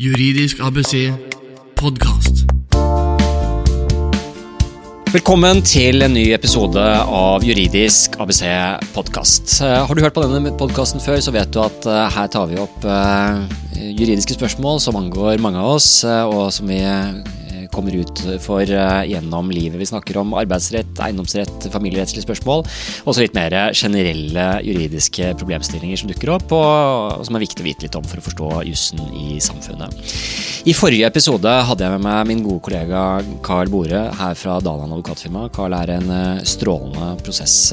Juridisk ABC podkast. Velkommen til en ny episode av Juridisk ABC podkast. Har du hørt på denne podkasten før, så vet du at eh, her tar vi opp eh, juridiske spørsmål som angår mange av oss, eh, og som vi kommer ut for gjennom livet. Vi snakker om arbeidsrett, eiendomsrett, familierettslige spørsmål, og så litt mer generelle juridiske problemstillinger som dukker opp, og som er viktig å vite litt om for å forstå jussen i samfunnet. I forrige episode hadde jeg med meg min gode kollega Carl Bore her fra Daland advokatfirma. Carl er en strålende prosess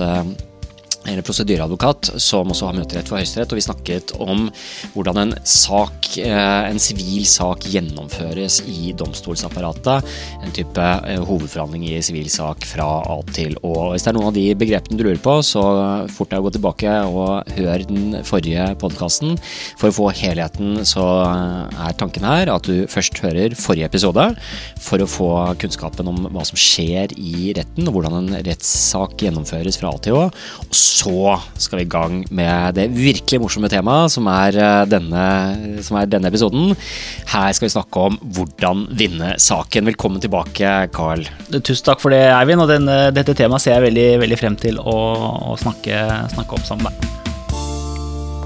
eller prosedyreadvokat, som også har møterett for Høyesterett. Og vi snakket om hvordan en sak, eh, en sivil sak gjennomføres i domstolsapparatet. En type eh, hovedforhandling i sivil sak fra A til Å. Hvis det er noen av de begrepene du lurer på, så fort deg å gå tilbake og hør den forrige podkasten. For å få helheten så er tanken her at du først hører forrige episode for å få kunnskapen om hva som skjer i retten, og hvordan en rettssak gjennomføres fra A til Å. Og så skal vi i gang med det virkelig morsomme temaet, som eh, som er denne episoden. Her skal vi snakke om hvordan vinne saken. Velkommen tilbake, Carl. Tusen takk for det, Eivind. Og denne, dette temaet ser jeg veldig, veldig frem til å, å snakke, snakke, om sammen med deg.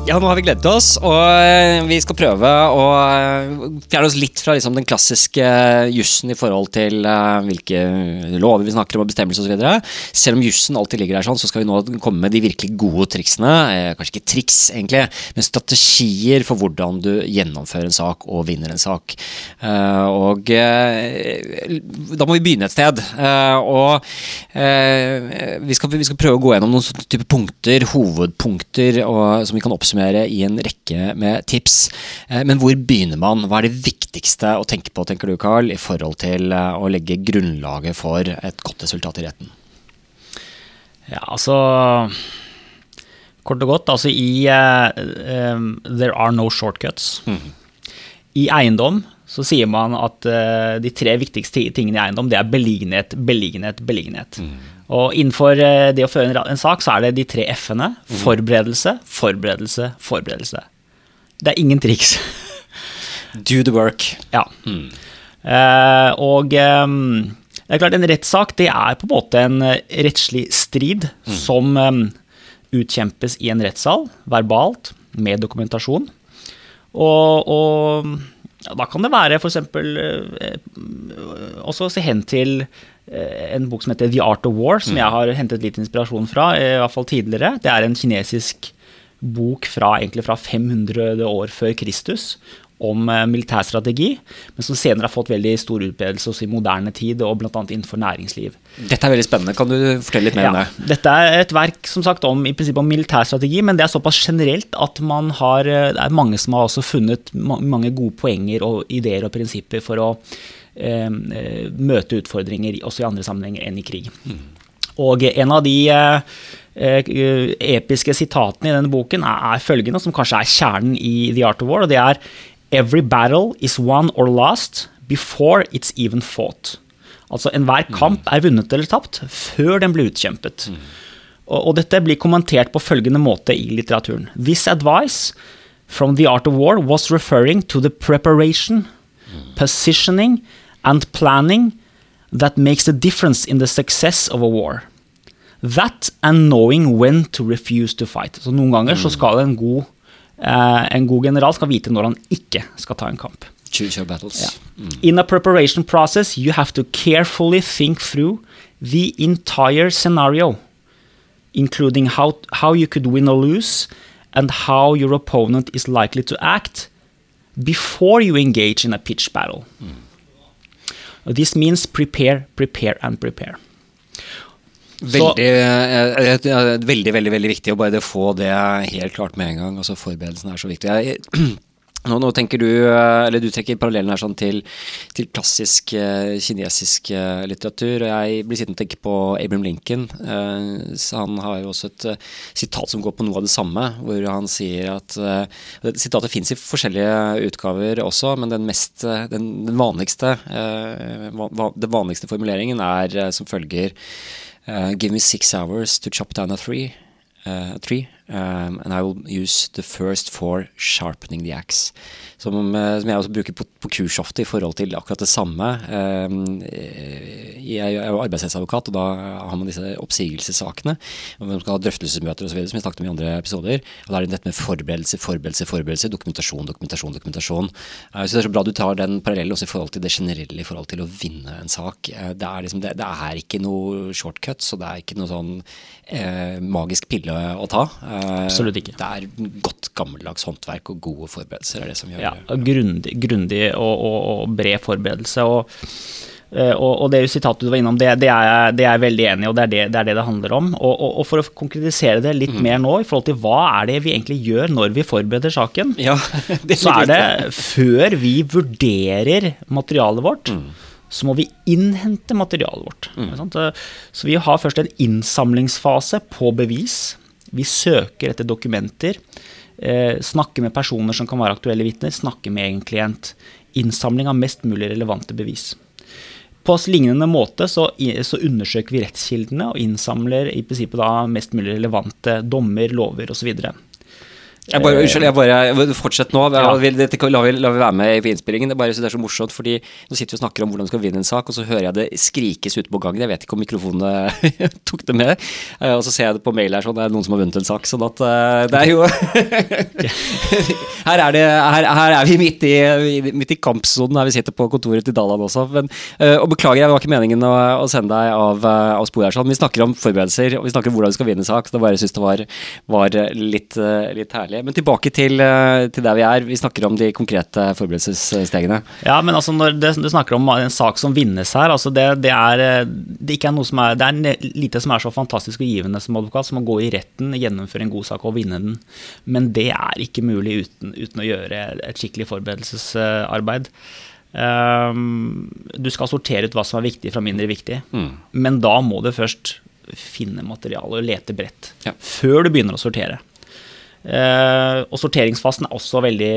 Ja, nå har vi gledet oss, og eh, vi skal prøve å eh, fjerne oss litt fra liksom, den klassiske jussen i forhold til hvilke lover vi snakker om, og bestemmelser osv. Selv om jussen alltid ligger der sånn, så skal vi nå komme med de virkelig gode triksene. Eh, kanskje ikke triks, egentlig, men strategier for hvordan du gjennomfører en sak og vinner en sak. Og da må vi begynne et sted. og vi skal, vi, skal, prøve å gå gjennom noen type punkter, hovedpunkter, som vi kan oppsummere oppsummere i en rekke med tips. Eh, men hvor begynner man? Hva er det viktigste å tenke på, tenker du Carl, i forhold til eh, å legge grunnlaget for et godt resultat i retten? Ja, altså Kort og godt, altså i uh, um, There are no shortcuts. Mm. I eiendom så sier man at uh, de tre viktigste tingene i eiendom, det er beliggenhet, beliggenhet, beliggenhet. Mm. Og innenfor eh, det å føre en sak, så er det de tre f-ene. Mhm. Forberedelse, forberedelse, forberedelse. Det er ingen triks. Do the work. Ja. Mm. Uh, og um, det er klart, en rettssak det er på en måte en rettslig strid mm. som um, utkjempes i en rettssal, verbalt, med dokumentasjon. Og, og ja, da kan det være f.eks. Uh, også se hen til Eh, en bok som heter The Art of War, som jeg har hentet litt inspirasjon fra, i hvert fall tidligere. Det er en kinesisk bok fra, egentlig fra 500 år før Kristus om eh, militærstrategi, men som senere har fått veldig stor utbredelse i moderne tid, og bl.a. innenfor næringsliv. Dette er veldig spennende. Kan du fortelle litt mer ja, om det? Dette er et verk som sagt om, i prinsippet om militærstrategi, men det er såpass generelt at man har, eh, det er mange som har også funnet mange gode poenger og ideer og prinsipper for å Eh, eh, møte utfordringer også i andre sammenhenger enn i krig. Mm. Og en av de eh, episke sitatene i denne boken er, følgende, som kanskje er kjernen i The Art of War, og det er Every battle is won or lost before it's even fought. Altså enhver mm. kamp er vunnet eller tapt før den blir utkjempet. Mm. Og, og, dette blir kommentert på følgende måte i litteraturen. This advice from The Art of War was referring to the preparation, positioning and planning that makes a difference in the success of a war. That and knowing when to refuse to fight. Så Noen ganger så mm. skal en god, eh, en god general skal vite når han ikke skal ta en kamp. Choose your battles. Yeah. Mm. In a preparation process, you have to carefully think through the entire scenario, including how, how you could win or lose, and how your opponent is likely to act before you engage in a pitch battle. Mm. This means prepare, prepare and prepare. Veldig, eh, eh, veldig, veldig, veldig viktig å bare få det helt klart med en gang. altså Forberedelsen er så viktig. Jeg, nå, nå, tenker du eh, eller du trekker parallellen her sånn til, til klassisk uh, kinesisk uh, litteratur. og Jeg blir sittende og tenke på Abraham Lincoln. Uh, han har jo også et sitat som går på noe av det samme, hvor han sier at Sitatet fins i forskjellige utgaver også, men den, mest, den, den vanligste den vanligste formuleringen er som følger Give me six hours to chop down a tree. tree um, and I will use the first for sharpening the axe. Som, eh, som jeg også bruker på, på kurs ofte i forhold til akkurat det samme. Um, jeg er jo arbeidsrettsadvokat, og da har man disse oppsigelsessakene. Man skal ha drøftelsesmøter osv., som jeg snakket om i andre episoder. og Da er det dette med forberedelse, forberedelse, forberedelse, dokumentasjon, dokumentasjon, dokumentasjon. Uh, så det er så bra du tar den parallellen også i forhold til det generelle i forhold til å vinne en sak. Uh, det, er liksom, det, det, er ikke noe shortcut, så det er ikke noe sånn uh, magisk pille å ta. Absolutt ikke. Det er godt gammeldags håndverk og gode forberedelser er det som gjør ja, grundig, grundig og, og, og, bred forberedelse. og Uh, og, og, det sitatet du var innom, det, det, er, det er jeg veldig enig i, og det er det, det er det, det handler om. Og, for å konkretisere det litt mm. mer nå, i forhold til hva er det vi egentlig gjør når vi forbereder saken, ja, så er det før vi vurderer materialet vårt, mm. så må vi innhente materialet vårt. Mm. Så vi har først en innsamlingsfase på bevis. Vi søker etter dokumenter. Eh, snakke med personer som kan være aktuelle vitner, snakke med egen klient. Innsamling av mest mulig relevante bevis. På lignende måte så, så, undersøker vi rettskildene og innsamler i prinsippet da mest mulig relevante dommer, lover osv. Jeg bare, unnskyld, jeg bare fortsett nå. Ja. Dette la vi, la vi, være med i innspillingen. Det er bare så det er så morsomt, fordi nå sitter vi og snakker om hvordan vi skal vinne en sak, og så hører jeg det skrikes ute på gangen. Jeg vet ikke om mikrofonene tok det med. Eh, og så ser jeg det på mail her, sånn det er noen som har vunnet en sak. Sånn at uh, det er jo her, er det, her, her, er vi midt i, midt i kampsonen her vi sitter på kontoret til Dalland også. Men, og beklager, det var ikke meningen å, å sende deg av, av sporet her. Sånn. Vi snakker om forberedelser, og vi snakker om hvordan vi skal vinne en sak. Det bare syns det var, var litt, litt herlig herlig. Men tilbake til, eh, til, der vi er. Vi snakker om de konkrete forberedelsesstegene. Ja, men altså når det, du snakker om en sak som vinnes her, altså det, det, er, eh, det, er er, det er lite som er så fantastisk og givende som advokat som å gå i retten, gjennomføre en god sak og vinne den. Men det er ikke mulig uten, uten å gjøre et skikkelig forberedelsesarbeid. Um, du skal sortere ut hva som er viktig fra mindre viktig, mm. men da må du først finne materiale og lete bredt. Ja. Før du begynner å sortere. Uh, og sorteringsfasen er også veldig,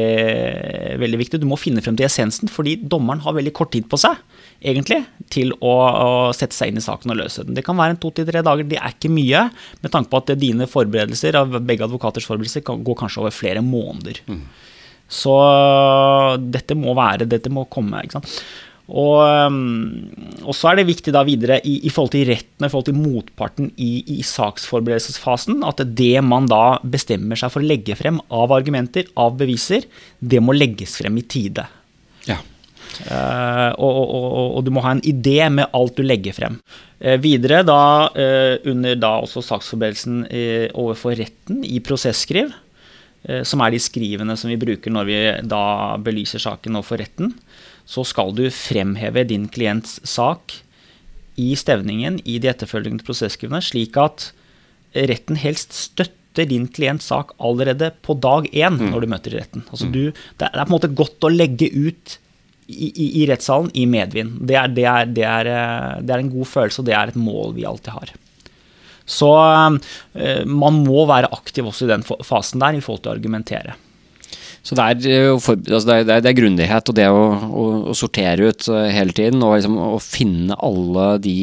veldig, viktig. Du må finne frem til essensen, fordi dommeren har veldig kort tid på seg egentlig, til å, å sette seg inn i saken og løse den. Det kan være en to til tre dager, det er ikke mye, med tanke på at dine forberedelser, av begge advokaters forberedelser kan gå kanskje over flere måneder. Mm. Så dette må være, dette må komme. ikke sant? Og, um, og, så er det viktig da videre i, i forhold til retten i forhold til motparten i, i, saksforberedelsesfasen at det man da bestemmer seg for å legge frem av argumenter, av beviser, det må legges frem i tide. Ja. Uh, og, og, og, du må ha en idé med alt du legger frem. Uh, videre da uh, under da også saksforberedelsen overfor retten i prosesskriv, som er de skrivene som vi bruker når vi da belyser saken overfor retten så skal du fremheve din klients sak i stevningen i de etterfølgende prosesskrivene, slik at retten helst støtter din klients sak allerede på dag én mm. når du møter i retten. Altså mm. du, det er på en måte godt å legge ut i, i, i rettssalen i medvind. Det er, det, er, det, er, det er, en god følelse, og det er et mål vi alltid har. Så uh, man må være aktiv også i den fasen der i forhold til å argumentere. Så det er, eh, for, altså det, er, det er, grundighet og det å, å, å, sortere ut eh, hele tiden, og liksom å finne alle de,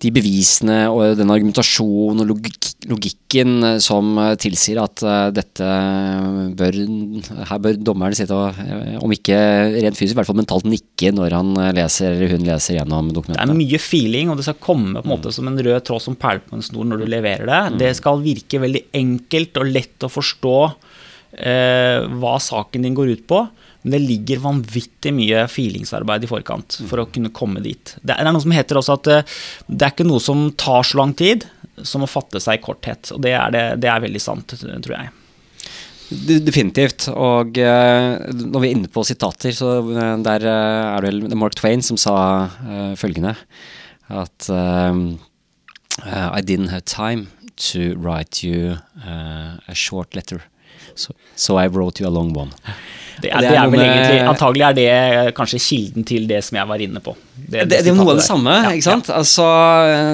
de bevisene og den argumentasjonen og logik, logikken eh, som tilsier at dette bør Her bør dommeren sitte og, om ikke rent fysisk, i hvert fall mentalt nikke når han leser eller hun leser gjennom dokumentet. Det er mye feeling, og det skal komme på en måte som en rød tråd som perle på en snor når du leverer det. Mm. Det skal virke veldig enkelt og lett å forstå hva saken din går ut på. Men det ligger vanvittig mye feelingsarbeid i forkant for å kunne komme dit. Det er noe som heter også at eh, det er ikke noe som tar så lang tid som å fatte seg i korthet. Og det er, det, det er veldig sant, tror jeg. Definitivt. Og uh, når vi er inne på sitater, så uh, der uh, er det vel Mark Twain som sa følgende at I didn't have time to write you a short letter. So, so I wrote you a long one. Det er, det er, vel egentlig, Antagelig er det kanskje kilden til det som jeg var inne på. Det, det, det er noe av det samme, ja, ikke sant? Ja. Altså,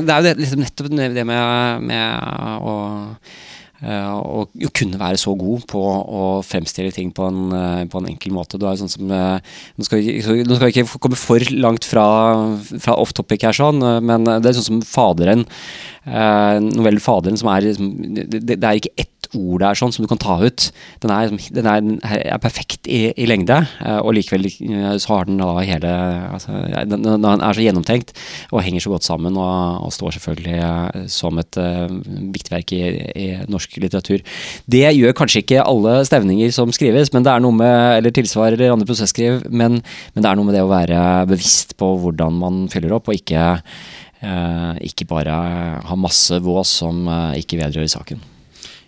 det er jo liksom nettopp det med, med å og eh, kunne være så god på å fremstille ting på en, eh, på en enkel måte. Du er sånn som, eh, nå, skal vi, nå skal vi ikke komme for langt fra, fra off topic her, sånn, men det er sånn som Faderen. novellen 'Faderen' som er liksom, det, det, er ikke ett ord der sånn som du kan ta ut. Den er, den er, den er perfekt i, i, lengde, eh, og likevel eh, så har den da hele altså, den, den, er så gjennomtenkt og henger så godt sammen og, og står selvfølgelig eh, som et uh, viktig i, i, norsk litteratur. Det gjør kanskje ikke alle stevninger som skrives, men det er noe med, eller tilsvar eller andre prosesskriv, men, men det er noe med det å være bevisst på hvordan man fyller opp, og ikke ikke bare ha masse vås som ikke vedrører saken.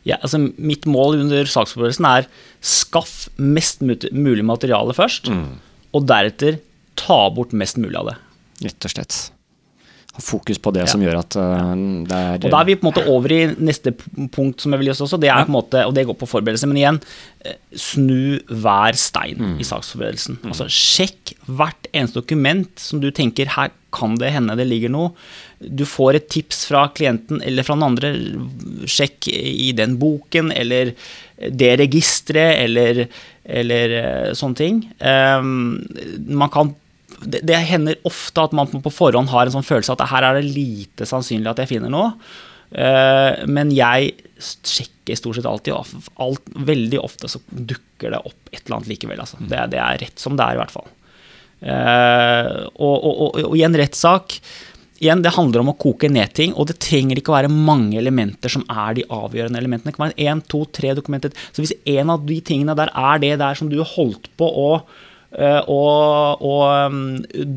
Ja, altså mitt mål under saksforberedelsen er skaff mest mulig materiale først, mm. og deretter ta bort mest mulig av det. Rett og slett ha fokus på det ja. som gjør at uh, det er Og Da er vi på en måte over i neste punkt som jeg vil gjøre også, det er på en måte, og det går på forberedelse. Men igjen, eh, snu hver stein mm. i saksforberedelsen. Mm. Altså Sjekk hvert eneste dokument som du tenker her kan det hende det ligger noe. Du får et tips fra klienten eller fra den andre. Sjekk i den boken eller det registeret eller, eller eh, sånne ting. Um, man kan det, det, hender ofte at man på forhånd har en sånn følelse at her er det lite sannsynlig at jeg finner noe. Uh, men jeg sjekker stort sett alltid, og alt, veldig ofte så dukker det opp et eller annet likevel. Altså. Det, det, er rett som det er, i hvert fall. Uh, og, og, og, og, i en rettssak Igjen, det handler om å koke ned ting, og det trenger ikke å være mange elementer som er de avgjørende elementene. Det kan være én, to, tre dokumenter. Så hvis en av de tingene der er det der som du holdt på å Eh, og, og um,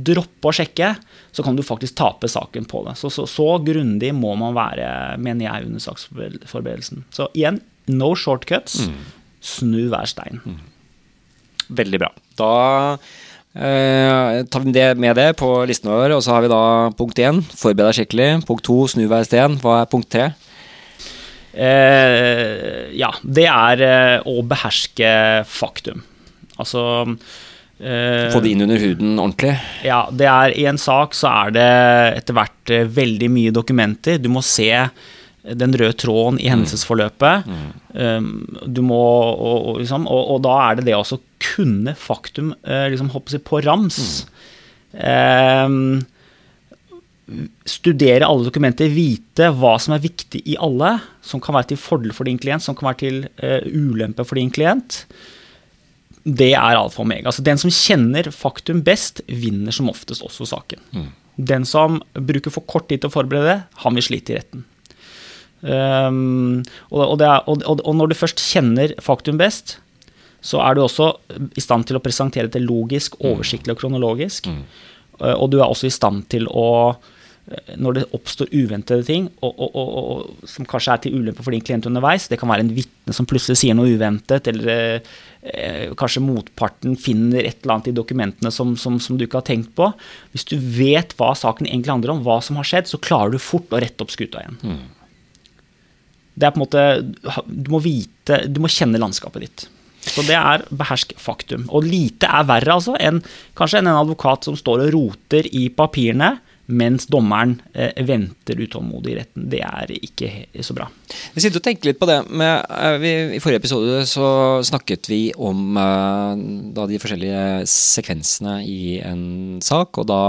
droppe å sjekke, så kan du faktisk tape saken på det. Så, så, så grundig må man være, mener jeg, under saksforberedelsen. Så igjen, no shortcuts. Mm. Snu hver stein. Mm. Veldig bra. Da eh, tar vi det med det på listen vår, og så har vi da punkt én, forbered deg skikkelig. Punkt to, snu hver stein. Hva er punkt tre? Eh, ja, det er eh, å beherske faktum. Altså få det inn under huden ordentlig? Ja, det er, I en sak så er det etter hvert eh, veldig mye dokumenter. Du må se den røde tråden i hendelsesforløpet. Mm. Um, du må, og, og, liksom, og, og, da er det det å kunne faktum eh, liksom, på rams. Mm. Um, studere alle dokumenter, vite hva som er viktig i alle, som kan være til fordel for din klient, som kan være til uh, ulempe for din klient det er alfa og omega. Så den som kjenner faktum best, vinner som oftest også saken. Mm. Den som bruker for kort tid til å forberede, han vil slite i retten. Um, og, er, og, og, når du først kjenner faktum best, så er du også i stand til å presentere det logisk, mm. oversiktlig og kronologisk. Mm. Uh, og du er også i stand til å Eh, når det oppstår uventede ting, og, og, og, som kanskje er til ulempe for din klient underveis, det kan være en vitne som plutselig sier noe uventet, eller eh, kanskje motparten finner et eller annet i dokumentene som, som, som, du ikke har tenkt på. Hvis du vet hva saken egentlig handler om, hva som har skjedd, så klarer du fort å rette opp skuta igjen. Mm. Det er på en måte Du må vite Du må kjenne landskapet ditt. Så det er behersk faktum. Og lite er verre, altså, enn kanskje enn en advokat som står og roter i papirene mens dommeren eh, venter utålmodig i retten. Det er ikke så bra. Vi sitter og tenker litt på det. Med, eh, I forrige episode så snakket vi om eh, da, de forskjellige sekvensene i en sak, og da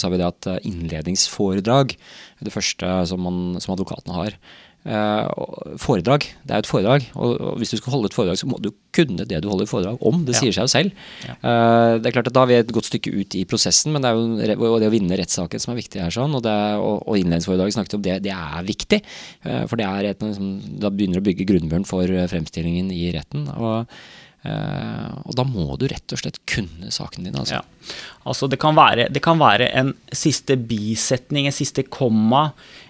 sa vi det at innledningsforedrag det første som, man, som advokatene har. Uh, foredrag. Det er jo et foredrag, og, hvis du skal holde et foredrag, så må du kunne det du holder foredrag om. Det ja. sier seg jo selv. Ja. Uh, det er klart at Da er vi et godt stykke ut i prosessen, men det er jo det å vinne rettssaken som er viktig her. sånn, Og, det, og, innledningsforedraget snakket om det. Det er viktig, uh, for det er et, liksom, da begynner å bygge grunnmuren for fremstillingen i retten. og og da må du rett og slett kunne saken din. Altså. Ja. altså det, kan være, det, kan være, en siste bisetning, en siste komma,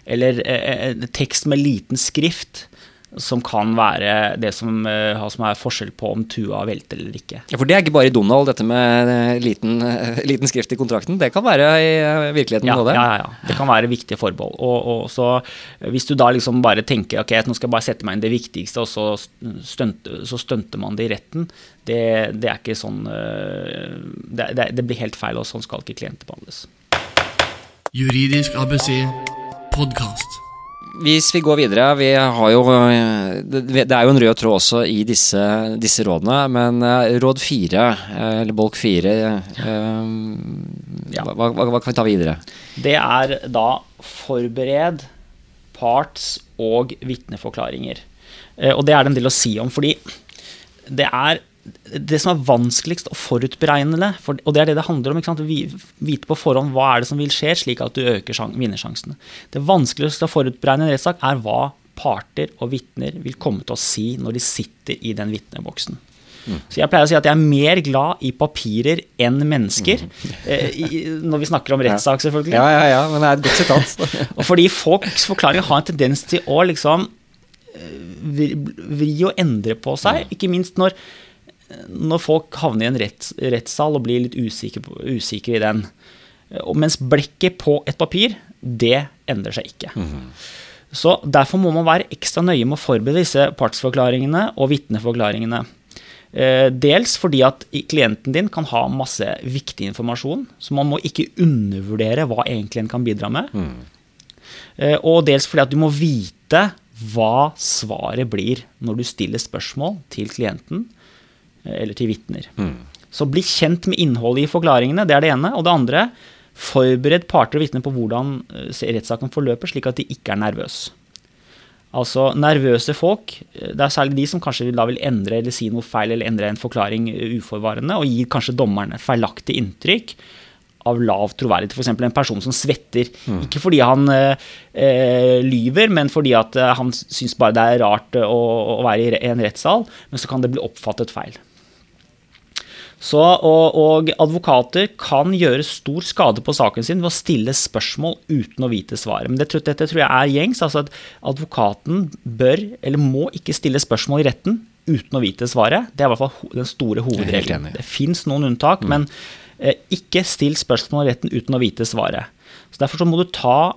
eller uh, en tekst med liten skrift som kan være det som, uh, som, er forskjell på om tua velter eller ikke. Ja, For det er ikke bare i Donald, dette med uh, liten, uh, liten, skrift i kontrakten. Det kan være i virkeligheten ja, det? Ja, ja, ja. Det kan være viktige forbehold. Og, og, så Hvis du da liksom bare tenker ok, nå skal jeg bare sette meg inn det viktigste, og så, stunter, så stunter man det i retten, det, det er ikke sånn det, det, det, blir helt feil, og sånn skal ikke klienter behandles. Juridisk ABC podkast hvis vi går videre Vi har jo Det er jo en rød tråd også i disse, disse rådene, men eh, råd fire, eh, eller bolk fire eh, ja. hva, hva, hva, kan vi ta videre? Det er da forbered parts- og vitneforklaringer. Eh, og det er det en del å si om, fordi det er det som er vanskeligst å forutberegne det, for, og det er det det handler om. sant? Vite på forhånd hva er det som vil skje, slik at du øker vinnersjansene. Det vanskeligste å forutberegne en rettssak er hva parter og vitner vil komme til å si når de sitter i den vitneboksen. Mm. Så jeg pleier å si at jeg er mer glad i papirer enn mennesker. Mm. Eh, i, når vi snakker om rettssak, selvfølgelig. Ja, ja, ja, men det er et godt sitat. og fordi folks forklaringer har en tendens til å liksom eh, vri, vri og endre på seg. Ikke minst når når folk havner i en retts, rettssal og blir litt usikre, usikre, i den. Mens blekket på et papir, det endrer seg ikke. Mm -hmm. Så Derfor må man være ekstra nøye med å forberede disse partsforklaringene og vitneforklaringene. Eh, dels fordi at klienten din kan ha masse viktig informasjon, så man må ikke undervurdere hva egentlig en kan bidra med. Mm. Og dels fordi at du må vite hva svaret blir når du stiller spørsmål til klienten eller til vitner. Mm. Så bli kjent med innholdet i forklaringene, det er det ene. Og det andre, forbered parter og vitner på hvordan eh, rettssaken forløper, slik at de ikke er nervøse. Altså nervøse folk, eh, det er særlig de som kanskje da vil endre eller si noe feil eller endre en forklaring eh, uforvarende, og gir kanskje dommeren feilaktig inntrykk av lav troverdighet. F.eks. en person som svetter. Mm. Ikke fordi han eh, lyver, men fordi at han syns bare det er rart å, å være i en rettssal. Men så kan det bli oppfattet feil. Så, og, og, advokater kan gjøre stor skade på saken sin ved å stille spørsmål uten å vite svaret. Men det, dette tror jeg er gjengs. altså at Advokaten bør, eller må ikke stille spørsmål i retten uten å vite svaret. Det er i hvert fall den store hovedregelen. Det fins noen unntak, mm. men eh, ikke still spørsmål i retten uten å vite svaret. Så Derfor så må du ta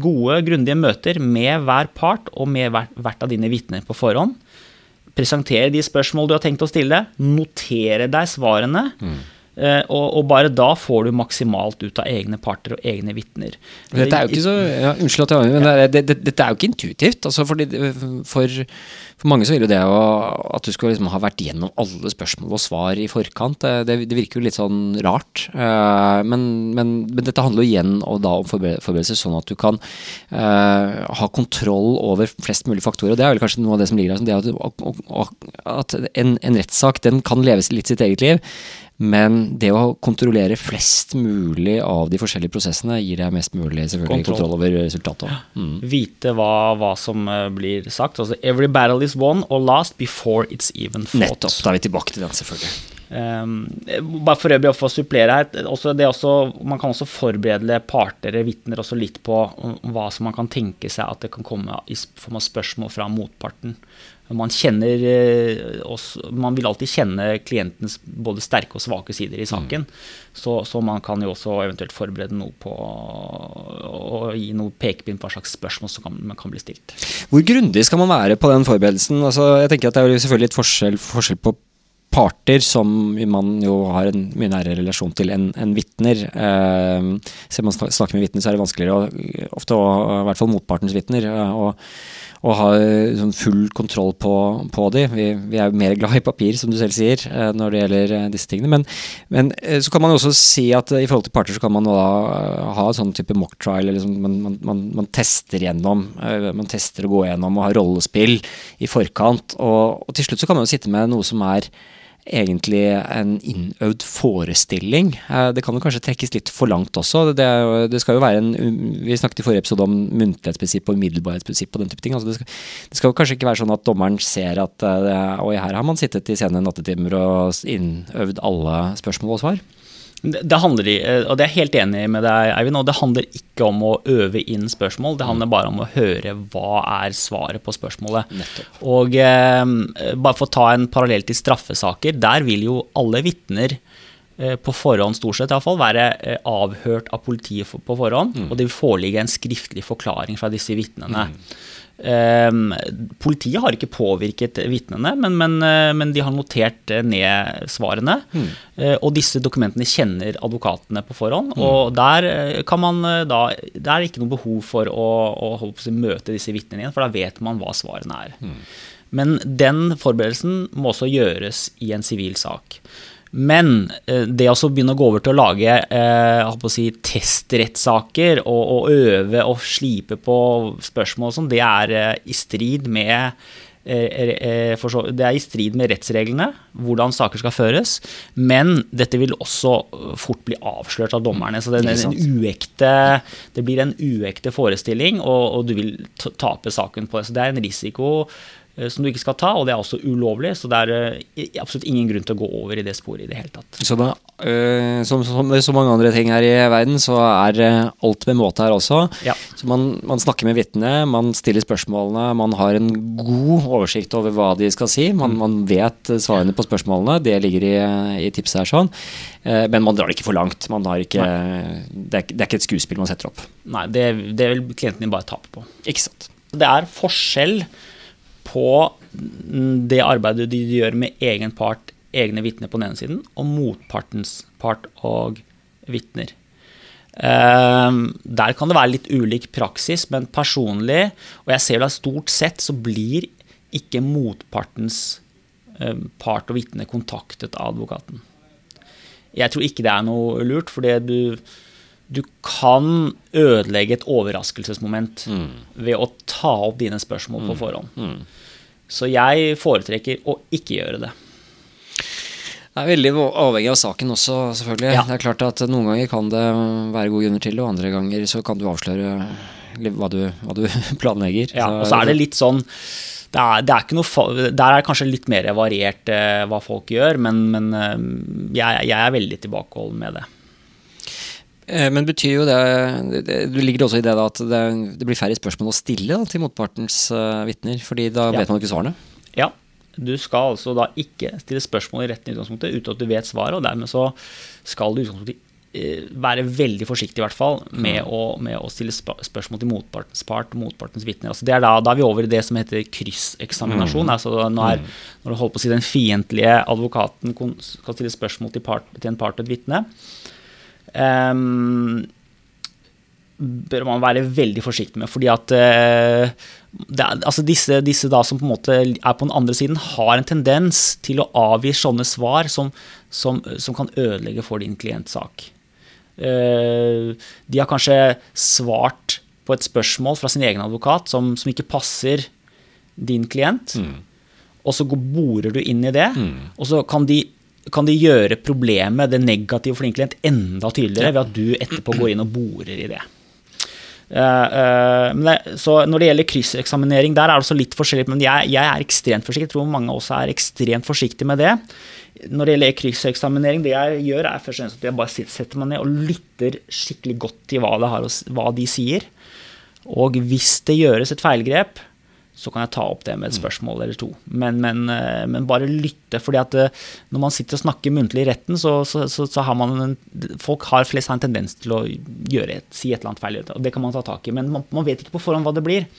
gode, grundige møter med hver part og med hvert av dine vitner på forhånd presentere de spørsmål du har tenkt å stille, notere deg svarene. Mm. Og, og, bare da får du maksimalt ut av egne parter og egne vitner. Dette er jo ikke så ja, Unnskyld at jeg men det, det, det, dette er jo ikke intuitivt. Altså fordi, for, for, mange så vil jo det jo at du skulle liksom ha vært gjennom alle spørsmål og svar i forkant, det, virker jo litt sånn rart. Eh, men, men, men dette handler jo igjen og da om forberedelser, sånn at du kan ha kontroll over flest mulig faktorer. og Det er vel kanskje noe av det som ligger der. Det at, at en, en rettssak den kan leve litt sitt eget liv. Men det å kontrollere flest mulig av de forskjellige prosessene gir deg mest mulig kontroll, kontroll over resultatet. Mm. Vite hva, hva, som eh, blir sagt. Altså, every battle is won or last before it's even fought. Nettopp. Da er vi tilbake til den, selvfølgelig. Um, bare for øvrig å få supplere her, også også, Man kan også forberede parter, vitner, også litt på hva som man kan tenke seg at det kan komme i form av spørsmål fra motparten. Man, kjenner, eh, man vil alltid kjenne klientens både sterke og svake sider i mm. saken. Mm. Så, så, man kan jo også eventuelt forberede noe på å gi noe pekepinn på hva slags spørsmål som kan, kan bli stilt. Hvor grundig skal man være på den forberedelsen? Altså, jeg tenker at Det er jo selvfølgelig et forskjell, forskjell på parter som man jo har en mye nærere relasjon til enn en vitner. Eh, selv om man snakker med vitner, så er det vanskeligere, og ofte og, i hvert fall motpartens vitner. Og, og ha sånn full kontroll på, på de. Vi, vi, er mer glad i papir, som du selv sier, eh, når det gjelder eh, disse tingene. Men, men eh, så kan man også si at i forhold til parter så kan man da ha en sånn type mock trial. Liksom, man, man, man, man, tester gjennom, man tester å gå gjennom og ha rollespill i forkant. Og, og til slutt så kan man jo sitte med noe som er egentlig en innøvd forestilling. Eh, det kan jo kanskje trekkes litt for langt også. Det, det skal jo være en, Vi snakket i forrige episode om muntlighetsprinsipp og umiddelbarhetsprinsipp og den type ting. Altså det, skal, det skal kanskje ikke være sånn at dommeren ser at eh, oi, her har man sittet i sene nattetimer og innøvd alle spørsmål og svar. Det handler, eh, og det er helt enig med deg, Eivind, og det handler ikke om å øve inn spørsmål. Det handler bare om å høre hva er svaret på spørsmålet. Nettopp. Og eh, bare for å ta en parallell til straffesaker, der vil jo alle vitner eh, på forhånd stort sett i fall, være eh, avhørt av politiet på forhånd. Mm. Og det vil foreligge en skriftlig forklaring fra disse vitnene. Mm. Um, politiet har ikke påvirket vitnene, men, men, uh, men, de har notert uh, ned svarene. Mm. Uh, og disse dokumentene kjenner advokatene på forhånd. Mm. Og der kan man da Det er ikke noe behov for å, å møte disse vitnene igjen, for da vet man hva svarene er. Mm. Men den forberedelsen må også gjøres i en sivil sak. Men eh, det å begynne å gå over til å lage eh, si, testrettssaker og, og, øve og slipe på spørsmål og sånn, det er eh, i strid med det er i strid med rettsreglene hvordan saker skal føres, men dette vil også fort bli avslørt av dommerne. Så det, er en uekte, det blir en uekte forestilling, og, og du vil tape saken på det. Så det er en risiko som du ikke skal ta, og det er også ulovlig, så det er eh, absolutt ingen grunn til å gå over i det sporet i det hele tatt. Så da, øh, som, som med så mange andre ting her i verden, så er alt med måte her også. Ja. Så man, man snakker med vitnet, man stiller spørsmålene, man har en god oversikt over hva de skal si. Man, Mm. man vet eh, svarene på spørsmålene, det ligger i, i tipset her sånn. Eh, Men man drar det ikke for langt. Man har ikke, det, er, det er ikke et skuespill man setter opp. Nei, det, det vil klienten din bare tape på. Ikke sant. Det er forskjell på det arbeidet de gjør med egen part, egne vitner på den ene siden, og motpartens part og vitner. Ehm, der kan det være litt ulik praksis, men personlig, og jeg ser vel at stort sett så blir ikke motpartens eh, part og vitne kontaktet av advokaten. Jeg tror ikke det er noe lurt, fordi du, du kan ødelegge et overraskelsesmoment ved å ta opp dine spørsmål på forhånd. Så jeg foretrekker å ikke gjøre det. Det er veldig avhengig av saken også, selvfølgelig. Ja. Det er klart at Noen ganger kan det være gode grunner til det, og andre ganger så kan du avsløre hva du, hva du planlegger. Ja, og så er det litt sånn det er, det er ikke noe, Der er det kanskje litt mer variert eh, hva folk gjør, men, men eh, jeg, jeg er veldig tilbakeholden med det. Eh, Men betyr jo det, det, ligger også i det at det, det blir færre spørsmål å stille da, til motpartens uh, vitner, fordi da Ja. vet man ikke svarene. Ja, du skal altså da ikke stille spørsmål i retten i utgangspunktet uten at du vet svaret, og dermed så skal du i utgangspunktet eh, være veldig forsiktig i hvert fall med, å, med å stille sp spørsmål til motpartens part og motpartens vitner. Altså da, da er vi over i det som heter krysseksaminasjon. Altså når, når du holder på å si den fiendtlige advokaten skal stille spørsmål til, part, til en part og et vitne. Ehm, bør man være veldig forsiktig med, fordi at eh, er, altså disse, disse da som på en måte er på den andre siden, har en tendens til å avgi sånne svar som, som, som kan ødelegge for din klients sak. Eh, de har kanskje svart på et spørsmål fra sin egen advokat som, som ikke passer din klient, og så borer du inn i det, og så kan de kan de gjøre problemet, det negative for din klient, enda tydeligere ved at du etterpå går inn og borer i det. Uh, uh, men det, så når det gjelder krysseksaminering, der er det også litt forskjellig, men jeg, jeg er ekstremt forsiktig. Jeg tror mange også er ekstremt forsiktige med det. Når det gjelder krysseksaminering, det jeg gjør, er først og fremst at jeg bare setter meg ned og lytter skikkelig godt til hva, det har, hva de sier. Og hvis det gjøres et feilgrep, så kan jeg ta opp det med et spørsmål eller to. Men, men, eh, men bare lytte. fordi at eh, når man sitter og snakker muntlig i retten, så, så, så, så har man en, Folk har flest har en tendens til å gjøre et, si et eller annet feil, og det kan man ta tak i. Men man, man vet ikke på forhånd hva det blir.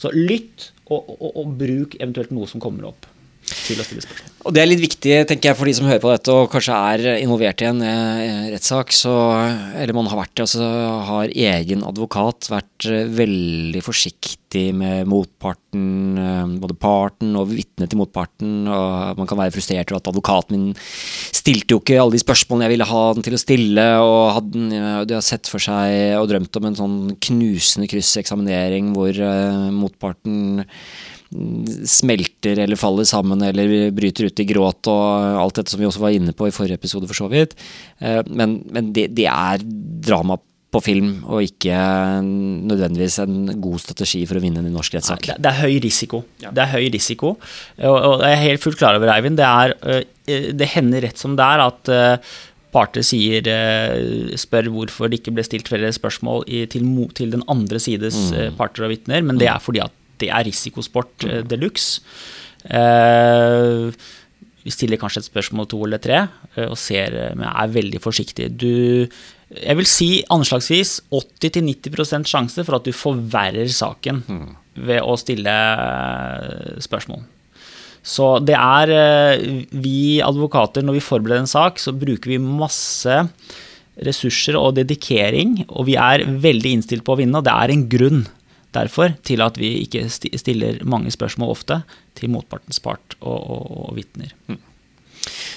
Så lytt, og, og, og bruk eventuelt noe som kommer opp til å stille spørsmål. Og det er litt viktig, tenker jeg, for de som hører på dette og kanskje er involvert i en eh, rettssak, eller man har vært det, og så har egen advokat vært eh, veldig forsiktig med motparten, eh, både parten og vitnet til motparten, og man kan være frustrert over at advokaten min stilte jo ikke alle de spørsmålene jeg ville ha den til å stille, og hadde, de har sett for seg og drømt om en sånn knusende krysseksaminering hvor motparten smelter eller faller sammen eller bryter ut i gråt og alt dette som vi også var inne på i forrige episode, for så vidt. Eh, Men, men det, det er drama på film, og ikke nødvendigvis en god strategi for å vinne en norsk rettssak. Det, det er høy risiko. Det er høy risiko. Og, og jeg er helt fullt klar over, Eivind, det, er, øh, det hender rett som det er at parter sier, spør hvorfor det ikke ble stilt flere spørsmål til, til den andre sides øh, parter og vitner, men det er fordi at det er risikosport øh, de luxe. Uh, vi stiller kanskje et spørsmål to eller tre, øh, og ser, men er veldig forsiktig. Du, jeg vil si anslagsvis 80-90% sjanse for at du forverrer saken ved å stille spørsmål. Så det er Vi advokater, når vi forbereder en sak, så bruker vi masse ressurser og dedikering, og vi er veldig innstilt på å vinne, og det er en grunn derfor til at vi ikke stiller mange spørsmål ofte til motpartens part og, og, og vitner.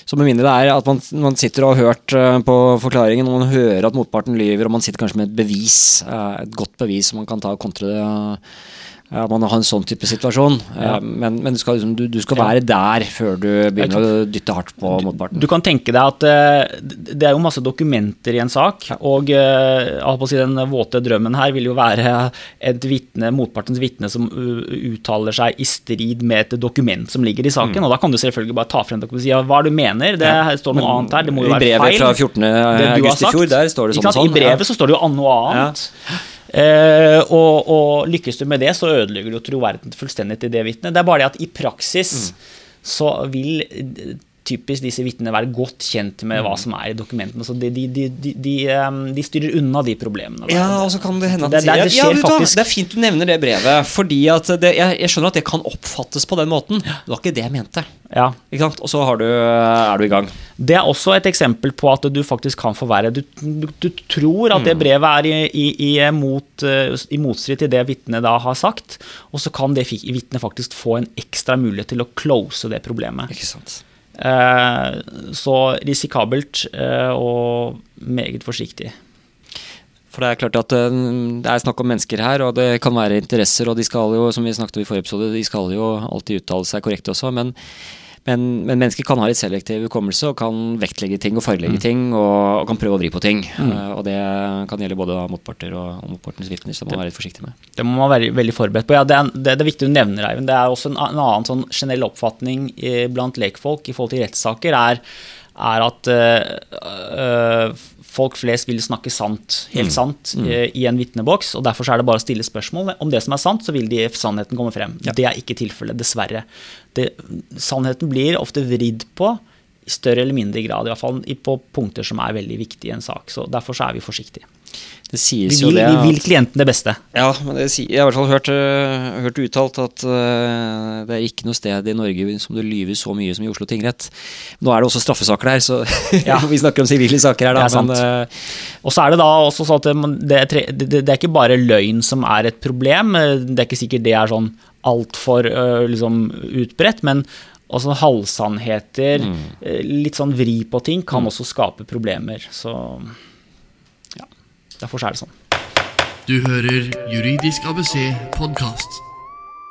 Så med mindre det er at man, man sitter og har hørt eh, på forklaringen, og man hører at motparten lyver, og man sitter kanskje med et bevis, eh, et godt bevis som man kan ta og kontre det man har en sånn type situasjon. Ja. Eh, Men, men du skal, liksom, du, du skal Ja. være der før du begynner å dytte hardt på motparten. Du kan tenke deg at eh, det er jo masse dokumenter i en sak, og eh, si den våte drømmen her vil jo være et vitne, motpartens vitne som uttaler seg i strid med et dokument som ligger i saken, og da kan du selvfølgelig bare ta frem dokumentet og si ja, hva er det du mener, det Mm. Ja. står noe annet her, det må jo være feil. I brevet fra 14. det du har august i fjor, der står det sånn og sånn. I brevet så står det jo noe annet. Eh, og, og lykkes du med det, så ødelegger du troverdigheten fullstendig til det vitnet. Det er bare det at i praksis Mm. så vil typisk disse vitnene være godt kjent med Mm. hva som er i dokumentene. Så de, de, de, de, de, styrer unna de problemene. Ja, og så kan det hende at Det- det- det ja, faktisk. Det er fint du nevner det brevet, fordi at jeg, jeg skjønner at det kan oppfattes på den måten. Det var ikke det jeg mente. Ja. Ikke sant? Og så har du, er du i gang. Det er også et eksempel på at du faktisk kan få være Du, du, du tror at Mm. det brevet er i, i, i, mot, eh, i motstrid til det vitnet da har sagt, og så kan det vitnet faktisk få en ekstra mulighet til å close det problemet. Ikke sant? Eh, så risikabelt eh, og meget forsiktig. For det er klart at eh, det er snakk om mennesker her, og det kan være interesser, og de skal jo, som vi snakket om i forrige episode, de skal jo alltid uttale seg korrekt også, men, men, men mennesker kan ha litt selektiv hukommelse og kan vektlegge ting og fargelegge ting, og, og kan prøve å vri på ting. Eh, og det kan gjelde både motparter og, og motpartens vitner, så det må man være litt forsiktig med. Det må man være veldig forberedt på. Ja, det, er, det, det er viktig du nevner, Eivind. Det er også en, en annen sånn generell oppfatning i, blant lekfolk i forhold til rettssaker, er, er at øh, øh, folk flest vil snakke sant, helt sant, mm. i en vitneboks. og Derfor så er det bare å stille spørsmål. Om det som er sant, så vil de sannheten komme frem. Det er ikke tilfellet, dessverre. Det, sannheten blir ofte vridd på i større eller mindre grad, i hvert fall på punkter som er veldig viktige i en sak. så Derfor så er vi forsiktige. Det sies Vi jo vil, At, vi vil klienten det beste. Ja, men det, jeg har i hvert fall hørt, øh, hørt uttalt at uh, det er ikke noe sted i Norge som det lyver så mye som i Oslo tingrett. Nå er det også straffesaker der, så Ja. vi snakker om sivile saker her, da. Det er sant. Men, øh, Og så er det da også sånn at det, det, er det, det er ikke bare løgn som er et problem. Det er ikke sikkert det er sånn altfor uh, liksom, utbredt, men også halvsannheter, mm. litt sånn vri på ting, kan også skape problemer. Så derfor er det sånn. Du hører Juridisk ABC podkast.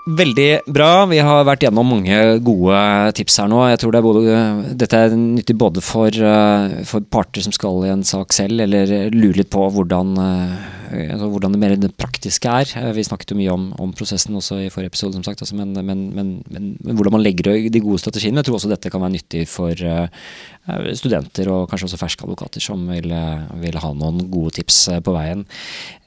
Veldig bra. Vi har vært gjennom mange gode tips her nå. Jeg tror det er både, dette er nyttig både for, eh, for parter som skal i en sak selv, eller lurer litt på hvordan, eh, altså hvordan det mer det praktiske er. Eh, Vi snakket jo mye om, om prosessen også i forrige episode, som sagt. Altså, men, men, men, men, hvordan man legger de gode strategiene. Jeg tror også dette kan være nyttig for eh, studenter og kanskje også ferske advokater som vil, vil ha noen gode tips eh, på veien.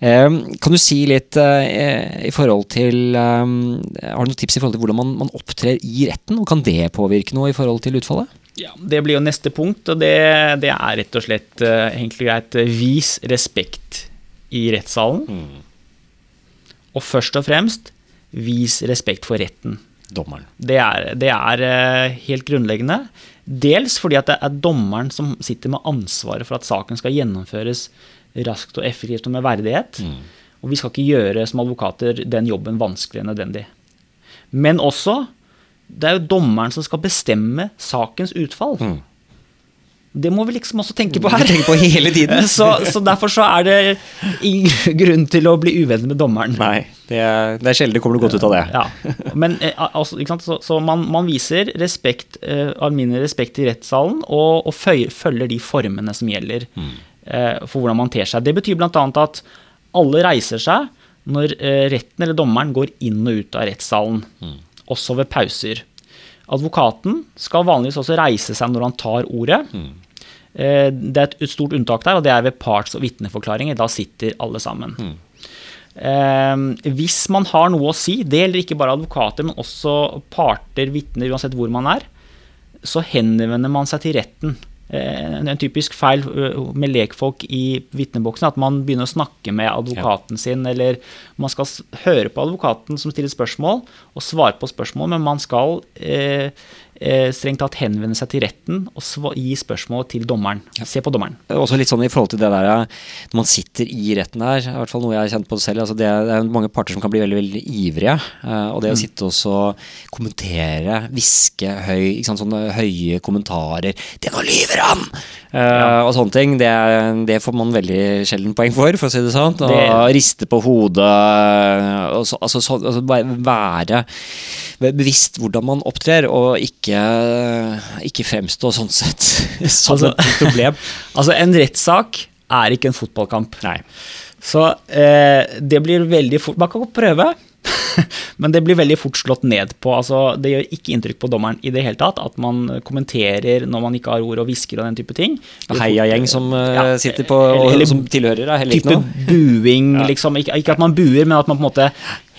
Kan du si litt i forhold til Har du noen tips i forhold til hvordan man, man opptrer i retten, og kan det påvirke noe i forhold til utfallet? Ja, Det blir jo neste punkt, og det, det er rett og slett uh, egentlig greit vis respekt i rettssalen. Og først og fremst vis respekt for retten. Dommeren. Det er, det er eh, helt grunnleggende. Dels fordi at det er dommeren som sitter med ansvaret for at saken skal gjennomføres raskt og effektivt og med verdighet. Og vi skal ikke gjøre som advokater den jobben vanskeligere enn nødvendig. Men også det er jo dommeren som skal bestemme sakens utfall. Det må vi liksom også tenke på her. Tenke på hele tiden. så, så derfor så er det ingen grunn til å bli uvenner med dommeren. Nei, det er, det er sjelden det kommer noe godt ut av det. Ja, men eh, altså? Så, så man, man viser respekt, uh, alminnelig respekt i rettssalen, og, og føy, følger de formene som gjelder uh, for hvordan man ter seg. Det betyr bl.a. at alle reiser seg når uh, retten eller dommeren går inn og ut av rettssalen, også ved pauser. Advokaten skal vanligvis også reise seg når han tar ordet. Eh, Det er et stort unntak der, og det er ved parts- og vitneforklaringer. Da sitter alle sammen. Eh, hvis man har noe å si, det gjelder ikke bare advokater, men også parter, vitner, uansett hvor man er, så henvender man seg til retten. Eh, en typisk feil med lekfolk i vitneboksen er at man begynner å snakke med advokaten sin, eller man skal høre på advokaten som stiller spørsmål, og svare på spørsmål, men man skal eh, eh, strengt tatt henvende seg til retten og gi spørsmål til dommeren. Se på dommeren. Også litt sånn i forhold til det der når man sitter i retten der, i hvert fall noe jeg har kjent på selv. Altså det, det er mange parter som kan bli veldig veldig ivrige. eh, Og det å sitte og kommentere, hviske høy, sant, sånne høye kommentarer 'Det nå lyver han!' Ja. og sånne ting. Det, det får man veldig sjelden poeng for, for å si det sånn. Og Det- riste på hodet. Og så, altså, så, altså være bevisst hvordan man opptrer, og ikke, ikke fremstå sånn sett som Altså- et problem. Altså, en rettssak er ikke en fotballkamp. Nei. Så eh, det blir veldig fort Man kan godt prøve, men det blir veldig fort slått ned på. Altså, det gjør ikke inntrykk på dommeren i det hele tatt at man kommenterer når man ikke har ord og hvisker og den type ting. Heiagjeng som eh, Ja, sitter på og, eller- som tilhører, er heller ikke type buing, liksom. Ikke, ikke at man buer, men at man på en måte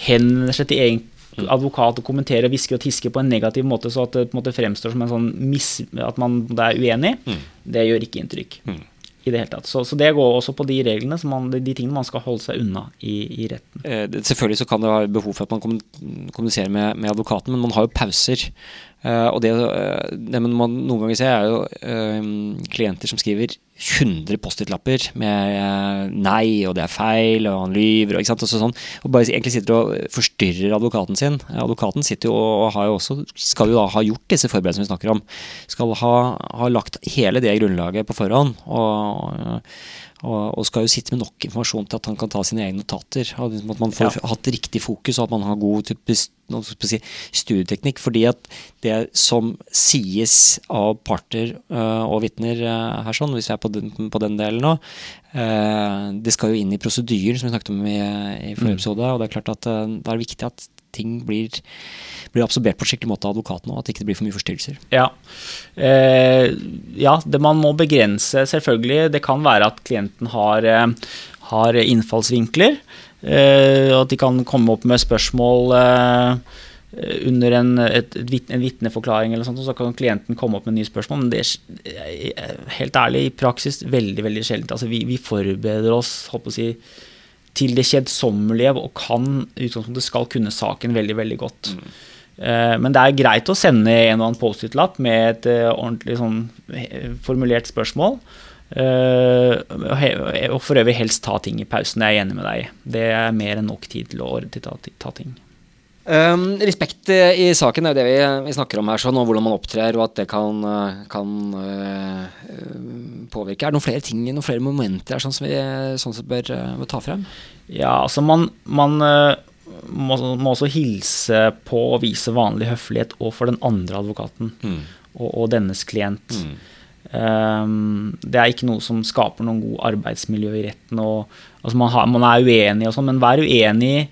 henvender seg til egen advokat og kommenterer og hvisker og tisker på en negativ måte, så at det måte fremstår som en sånn mis, at man er uenig. Det gjør ikke inntrykk. I det hele tatt. Så, så det går også på de reglene, som man, de tingene man skal holde seg unna i, i retten. Eh, Selvfølgelig så kan det være behov for at man kommuniserer med, med advokaten, men man har jo pauser. Eh, og det, eh, det man noen ganger ser, er jo eh, klienter som skriver 100 Post-It-lapper med eh, nei, og det er feil, og han lyver, og, ikke sant, og, sånn, og bare egentlig sitter og forstyrrer advokaten sin. Eh, Advokaten sitter jo og har jo også, skal jo da ha gjort disse forberedelsene vi snakker om. Skal ha, ha lagt hele det grunnlaget på forhånd. og og, skal jo sitte med nok informasjon til at han kan ta sine egne notater. At man får hatt riktig fokus, og at man har god si, studieteknikk. Fordi at det som sies av parter øh, og vitner øh, her, sånn, hvis vi er på den, på den delen nå, øh, det skal jo inn i prosedyren, som vi snakket om i, i forrige episode. Og det er klart at øh, det er viktig at ting blir, blir absorbert på en skikkelig måte av advokaten, òg. at det ikke blir for mye forstyrrelser. Ja. Eh, ja, det man må begrense, selvfølgelig. Det kan være at klienten har, eh, har innfallsvinkler. Eh, og at de kan komme opp med spørsmål eh, under en, et, et, en vitneforklaring, eller sånt, så kan klienten komme opp med nye spørsmål. Men det er eh, helt ærlig, i praksis veldig veldig sjeldent. Altså, vi, vi forbereder oss å si, til det kjedsommelige og kan i utgangspunktet skal kunne saken veldig, veldig godt. Eh, Men det er greit å sende en og annen Post-It-lapp med et uh, ordentlig sånn eh, formulert spørsmål. Uh, og for øvrig helst ta ting i pausen. Det er jeg enig med deg i. Det er mer enn nok tid til å ta, ta ting. Um, respekt eh, i saken er jo det vi, vi snakker om her, sånn, og hvordan man opptrer, og at det kan, eh, kan uh, påvirke. Er det noen flere ting, noen flere momenter her, sånn som vi sånn sett bør, bør ta frem? Ja, altså man, man må, må også hilse på og vise vanlig høflighet overfor den andre advokaten og, og dennes klient. Um, det er ikke noe som skaper noen god arbeidsmiljø i retten. Og, altså man, har, man er uenig og sånn, men vær uenig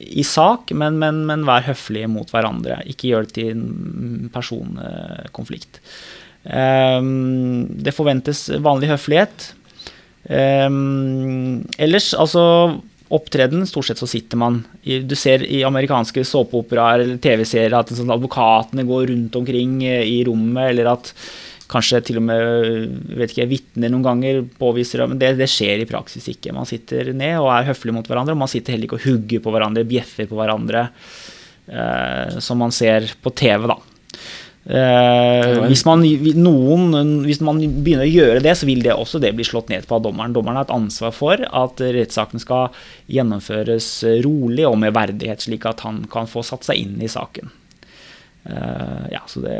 i sak, men, men, men vær høflig mot hverandre. Ikke gjør det til en personkonflikt. Um, det forventes vanlig høflighet. Um, ellers, altså Opptreden, stort sett så sitter man Du ser i amerikanske såpeoperaer eller TV-serier at sånn, advokatene går rundt omkring eh, i rommet, eller at kanskje til og med vet ikke, vitner noen ganger påviser men det, det skjer i praksis ikke. Man sitter ned og er høflig mot hverandre, og man sitter heller ikke og hugger på hverandre, bjeffer på hverandre, eh, som man ser på TV, da. Eh, hvis, man, noen, hvis man begynner å gjøre det, så vil det også det bli slått ned på av dommeren. Dommeren har et ansvar for at rettssaken skal gjennomføres rolig og med verdighet, slik at han kan få satt seg inn i saken. Eh, ja, så det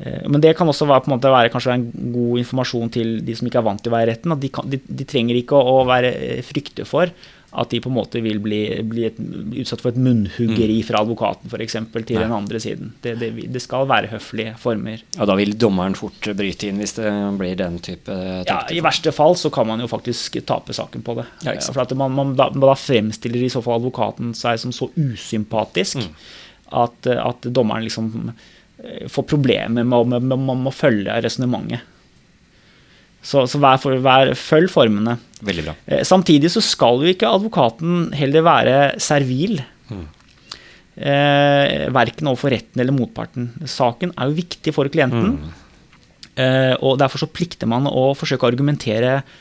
men det kan også være, på en måte, være en god informasjon til de som ikke er vant til å være i retten. at De, kan, de, de trenger ikke å, å være frykte for at de på en måte vil bli, bli, et, utsatt for et munnhuggeri fra advokaten for eksempel, til Nei. den andre siden. Det, det, det skal være høflige former. Ja, da vil dommeren fort bryte inn hvis det blir den type Ja, I verste fall så kan man jo faktisk tape saken på det. Ja, for at man, man, da, da fremstiller i så fall advokaten seg som så usympatisk Mm. at, at dommeren liksom eh, får problemer med, med, med, med å følge resonnementet. Så, så vær vær, følg formene. Veldig bra. Eh, Samtidig så skal jo ikke advokaten heller være servil. Eh, verken overfor retten eller motparten. Saken er jo viktig for klienten. Eh, og derfor så plikter man å forsøke å argumentere eh,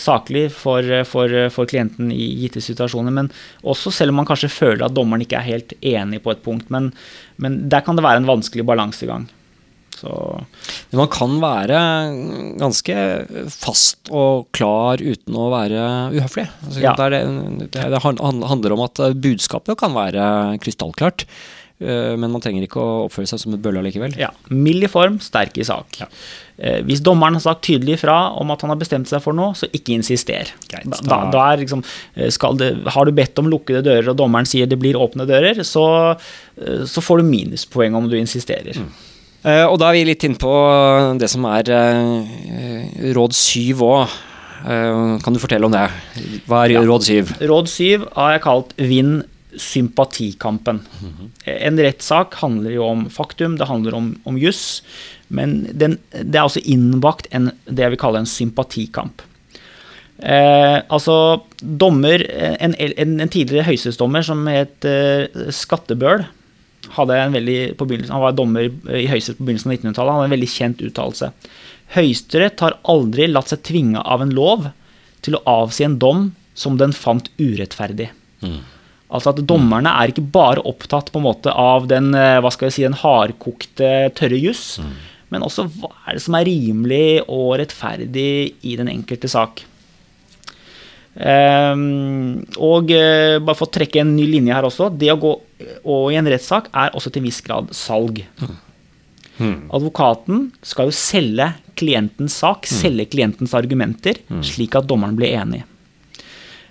saklig for, for, for, klienten i gitte situasjoner. Men også selv om man kanskje føler at dommeren ikke er helt enig på et punkt. Men, men der kan det være en vanskelig balansegang. Så. Men man kan være ganske fast og klar uten å være uhøflig. Altså, ja. det, det, det, handler om at budskapet kan være krystallklart. Eh, men man trenger ikke å oppføre seg som et bølle likevel. Ja. Mild i form, sterk i sak. Ja. Eh, hvis dommeren har sagt tydelig fra om at han har bestemt seg for noe, så ikke insister. Greit, da, da, er liksom, eh, det, har du bedt om lukkede dører, og dommeren sier det blir åpne dører, så, så får du minuspoeng om du insisterer. Mm. og da er vi litt inne på det som er råd syv òg. kan du fortelle om det? Hva er råd syv? Råd syv har jeg kalt 'vinn sympatikampen. -hmm. En rettssak handler jo om faktum, det handler om, om juss. Men den, det er også innbakt en, det jeg vil kalle en sympatikamp. Eh, altså, dommer En, en, en tidligere høyesterettsdommer som het eh, Skattebøl, hadde en veldig, på han var dommer i Høyesterett på begynnelsen av 1900-tallet. Han hadde en veldig kjent uttalelse. Høyesterett har aldri latt seg tvinge av en lov til å avsi en dom som den fant urettferdig. Mm. Altså at Dommerne er ikke bare opptatt på en måte av den eh, hva skal jeg si, den hardkokte, tørre juss, mm. men også hva er det som er rimelig og rettferdig i den enkelte sak. Um, og uh, bare for å trekke en ny linje her også. Det å gå og i en rettssak er også til en viss grad salg. Mm. Mm. Advokaten skal jo selge klientens sak, mm. selge klientens argumenter, mm. slik at dommeren blir enig. Eh,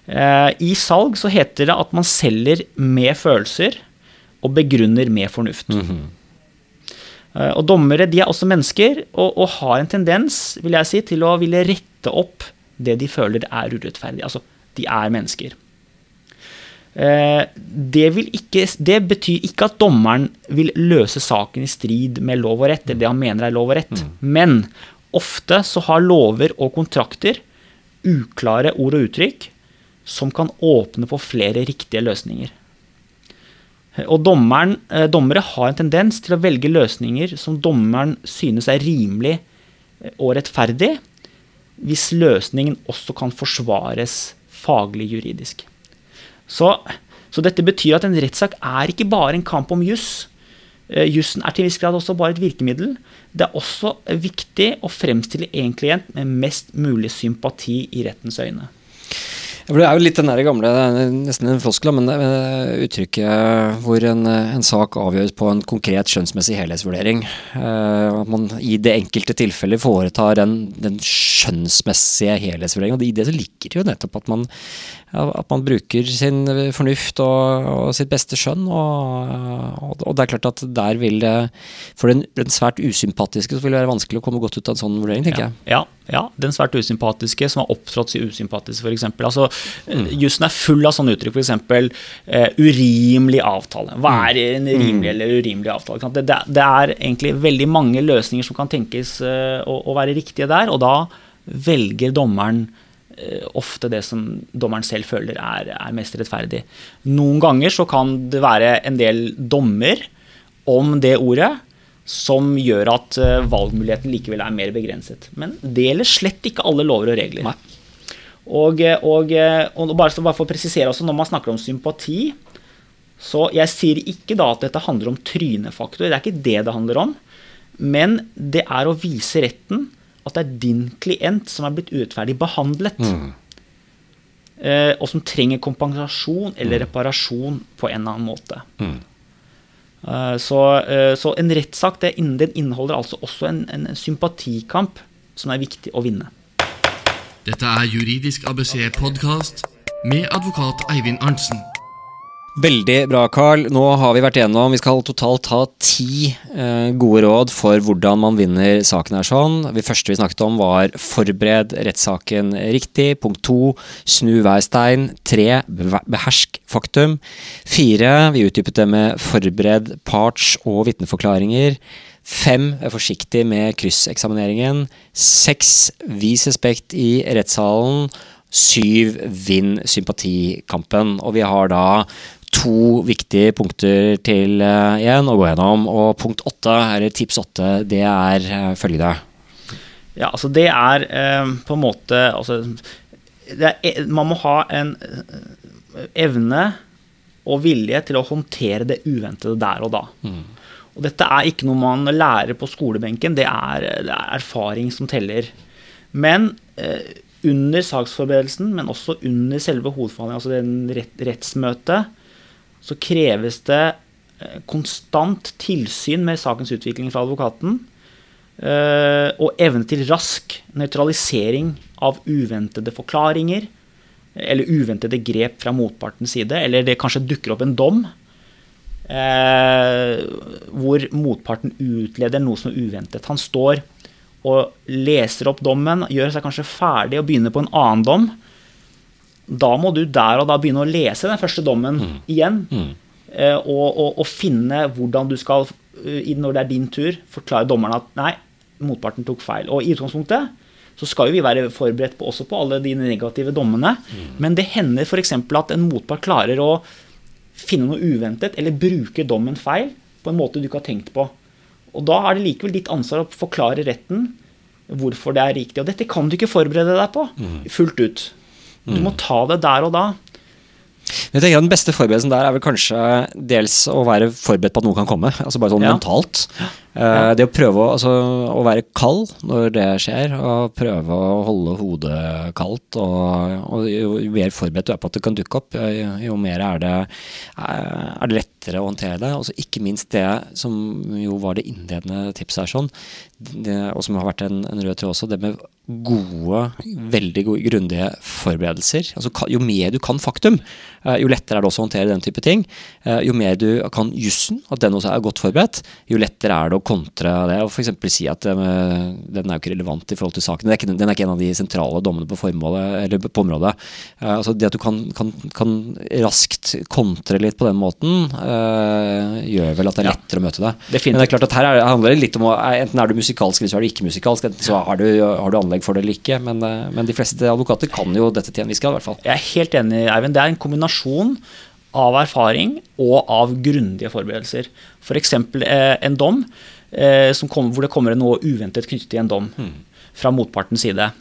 I salg så heter det at man selger med følelser og begrunner med fornuft. Mm -hmm. Og dommere de er også mennesker og, og, har en tendens vil jeg si, til å ville rette opp det de føler er urettferdig. Altså, de er mennesker. Det, ikke, det, betyr ikke at dommeren vil løse saken i strid med lov og rett, eller det han mener er lov og rett. Mm. Men ofte så har lover og kontrakter uklare ord og uttrykk som kan åpne for flere riktige løsninger. Og dommeren, eh, Dommere har en tendens til å velge løsninger som dommeren synes er rimelig eh, og rettferdig, hvis løsningen også kan forsvares faglig juridisk. Så, så dette betyr at en rettssak er ikke bare en kamp om juss. Eh, jussen er til en viss grad også bare et virkemiddel. Det er også viktig å fremstille en klient med mest mulig sympati i rettens øyne. Det er jo litt den der gamle, nesten en floskel, men uttrykket hvor en, en, sak avgjøres på en konkret skjønnsmessig helhetsvurdering. Eh, at man i det enkelte tilfellet foretar den, den skjønnsmessige helhetsvurderingen. Og i det så ligger det jo nettopp at man, at man bruker sin fornuft og, og sitt beste skjønn. Og, og, det er klart at der vil det For den, den svært usympatiske så vil det være vanskelig å komme godt ut av en sånn vurdering, tenker ja, jeg. Ja, ja, den svært usympatiske som har opptrådt som usympatisk, f.eks. Altså, mm. Jussen er full av sånne uttrykk, f.eks. Uh, urimelig avtale. Hva er mm. en rimelig mm. eller urimelig avtale? Det, det, er egentlig veldig mange løsninger som kan tenkes uh, å, å, være riktige der, og da velger dommeren ofte det som dommeren selv føler er, er mest rettferdig. Noen ganger så kan det være en del dommer om det ordet som gjør at eh, valgmuligheten likevel er mer begrenset. Men det gjelder slett ikke alle lover og regler. Og, eh, og, eh, og bare, bare, for å presisere også, når man snakker om sympati så Jeg sier ikke da at dette handler om trynefaktor, det er ikke det det handler om. Men det er å vise retten at det er din klient som er blitt urettferdig behandlet. Mm. og som trenger kompensasjon eller reparasjon på en eller annen måte. Mm. Så, eh, så en rettssak inneholder altså også en, en sympatikamp som er viktig å vinne. Dette er Juridisk ABC-podkast med advokat Eivind Arntzen. Veldig bra, Carl. Nå har vi vært igjennom Vi skal totalt ha ti eh, gode råd for hvordan man vinner saken her sånn. Det første vi snakket om, var forbered rettssaken riktig. Punkt to, snu hver stein. Tre, behersk faktum. Fire, vi utdypet det med forbered parts- og vitneforklaringer. Fem, vær forsiktig med krysseksamineringen. Seks, vis respekt i rettssalen. Syv, vinn sympatikampen. Og vi har da to viktige punkter til igjen eh, å gå gjennom. Og punkt åtte, eller tips åtte, det er uh, følgende. Ja, altså det er eh, på en måte altså, det er, Man må ha en eh, evne og vilje til å håndtere det uventede der og da. Mm. Og dette er ikke noe man lærer på skolebenken, det er, det er erfaring som teller. Men eh, under saksforberedelsen, men også under selve hovedforhandlingen, altså den rett, rettsmøtet, så kreves det eh, konstant tilsyn med sakens utvikling fra advokaten. Eh, og evne til rask nøytralisering av uventede forklaringer eller uventede grep fra motpartens side, eller det kanskje dukker opp en dom eh, hvor motparten utleder noe som er uventet. Han står og leser opp dommen, gjør seg kanskje ferdig og begynner på en annen dom. Da må du der og da begynne å lese den første dommen Mm. igjen. Mm. og, og, og finne hvordan du skal, eh, når det er din tur, forklare dommeren at nei, motparten tok feil. Og i utgangspunktet så skal jo vi være forberedt på, også på alle de negative dommene. Men det hender f.eks. at en motpart klarer å finne noe uventet, eller bruke dommen feil på en måte du ikke har tenkt på. Og da er det likevel ditt ansvar å forklare retten hvorfor det er riktig. Og dette kan du ikke forberede deg på fullt ut. Du må ta det der og da. Jeg tenker at Den beste forberedelsen der er vel kanskje dels å være forberedt på at noe kan komme. altså Bare sånn Ja. mentalt. Ja. det å prøve å, altså, å være kald når det skjer, og prøve å holde hodet kaldt. Og, og jo mer forberedt du er på at det kan dukke opp, jo, jo mer er det, er det lettere å håndtere det. Og ikke minst det som jo var det innledende tipset her, sånn, det, og som har vært en, en rød tråd også, det med gode, veldig gode, grundige forberedelser. Altså, jo mer du kan faktum, eh, jo lettere er det også å håndtere den type ting. Eh, Jo mer du kan jussen, at den også er godt forberedt, jo lettere er det å kontre det og f.eks. si at eh, den er jo ikke relevant i forhold til saken. Den er ikke, den er ikke en av de sentrale dommene på, formålet, eller på området. Altså det at du kan, kan, kan raskt kontre litt på den måten, gjør vel at det er Ja. lettere å møte det. Definitivt. Men det er klart at her er, handler det litt om å enten er du musikalsk eller så er du ikke musikalsk. Så har du, har du anlegg for det eller ikke. Men, eh, men de fleste advokater kan jo dette til en viss grad, i hvert fall. Jeg er helt enig, Eivind. Det er en kombinasjon av erfaring og av grundige forberedelser. F.eks. Eh, en dom eh, som kom, hvor det kommer noe uventet knyttet til en dom fra motpartens side.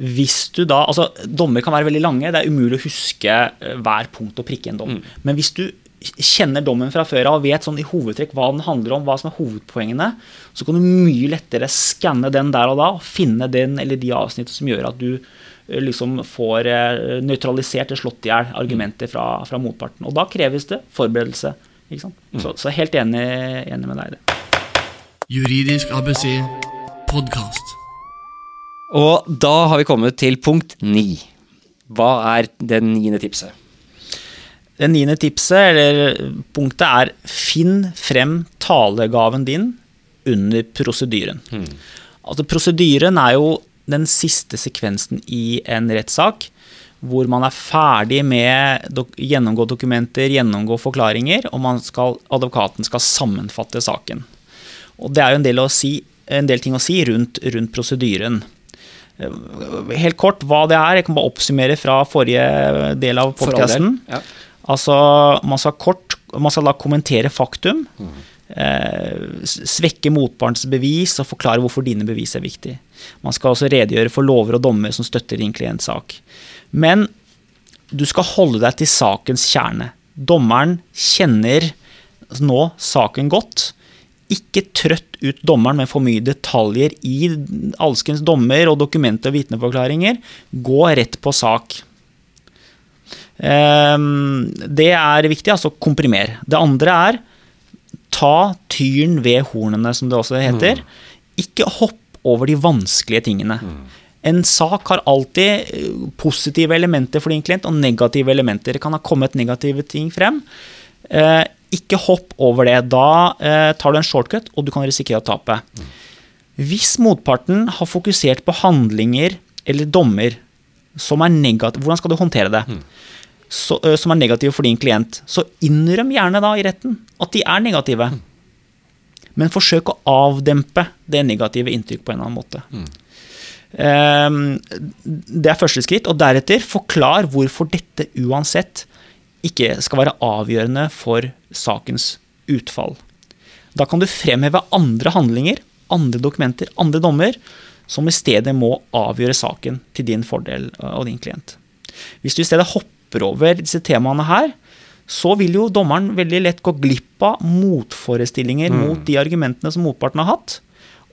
Hvis du da, altså Dommer kan være veldig lange, det er umulig å huske eh, hver punkt og prikke i en dom. Men hvis du kjenner dommen fra før av og vet sånn i hovedtrekk hva den handler om, hva som er hovedpoengene, så kan du mye lettere skanne den der og da og finne den eller de avsnittene som gjør at du eh, liksom får eh, nøytralisert og slått i hjel argumenter fra, fra motparten. Og da kreves det forberedelse. Ikke sant? Så, så helt enig, enig med deg i det. Juridisk ABC podkast. Og da har vi kommet til punkt ni. Hva er det niende tipset? Det niende tipset, eller punktet, er finn frem talegaven din under prosedyren. Altså Prosedyren er jo den siste sekvensen i en rettssak, hvor man er ferdig med å gjennomgå dokumenter, gjennomgå forklaringer, og man skal, advokaten skal sammenfatte saken. Og det er jo en del, si, en del ting å si rundt, rundt prosedyren. Helt kort hva det er, jeg kan bare oppsummere fra forrige del av podkasten. Ja. Altså, man skal kort Man skal da kommentere faktum. Eh, svekke motpartens bevis og forklare hvorfor dine bevis er viktig. Man skal også redegjøre for lover og dommer som støtter din klients sak. Men du skal holde deg til sakens kjerne. Dommeren kjenner nå saken godt. Ikke trøtt ut dommeren med for mye detaljer i alskens dommer og dokumenter og vitneforklaringer. Gå rett på sak. Ehm, Det er viktig, altså komprimer. Det andre er ta tyren ved hornene, som det også heter. Ikke hopp over de vanskelige tingene. En sak har alltid eh, positive elementer for din klient og negative elementer. Det kan ha kommet negative ting frem. Eh, ikke hopp over det. Da eh, tar du en shortcut, og du kan risikere å tape. Hvis motparten har fokusert på handlinger eller dommer som er negative, hvordan skal du håndtere det? Så, ø, som er negative for din klient, så innrøm gjerne da i retten at de er negative. Men forsøk å avdempe det negative inntrykk på en eller annen måte. Ehm, det er første skritt, og deretter forklar hvorfor dette uansett ikke skal være avgjørende for sakens utfall. Da kan du fremheve andre handlinger, andre dokumenter, andre dommer, som i stedet må avgjøre saken til din fordel og din klient. Hvis du i stedet hopper over disse temaene her, så vil jo dommeren veldig lett gå glipp av motforestillinger mm. mot de argumentene som motparten har hatt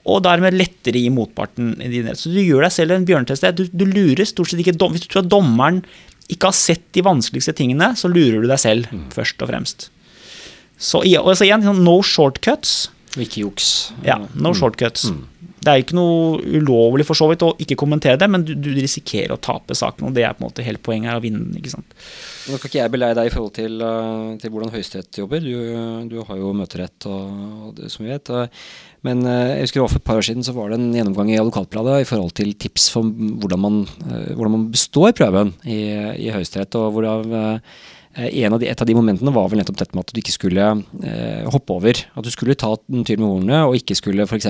og dermed lettere gi motparten din. Så du gjør deg selv en bjørnetest. Du, du, lurer stort sett ikke Hvis du tror at dommeren ikke har sett de vanskeligste tingene, så lurer du deg selv, mm. først og fremst. Så, og så igjen, sånn no shortcuts. Ikke juks. Ja, no mm. shortcuts. Mm. Det er ikke noe ulovlig for så vidt å ikke kommentere det, men du, du, risikerer å tape saken. Og det er på en måte hele poenget her, å vinne den. ikke sant? Nå kan ikke jeg beleie deg i forhold til, uh, til hvordan Høyesterett jobber. Du, du, har jo møterett, og, og, som vi vet. Uh, men uh, jeg husker for et par år siden så var det en gjennomgang i Advokatbladet i forhold til tips for hvordan man, hvordan man består prøven i, i Høyesterett. og hvordan Eh, av de, et av de momentene var vel nettopp dette med at du ikke skulle eh, hoppe over. At du skulle ta den tyren med ordene, og ikke skulle f.eks.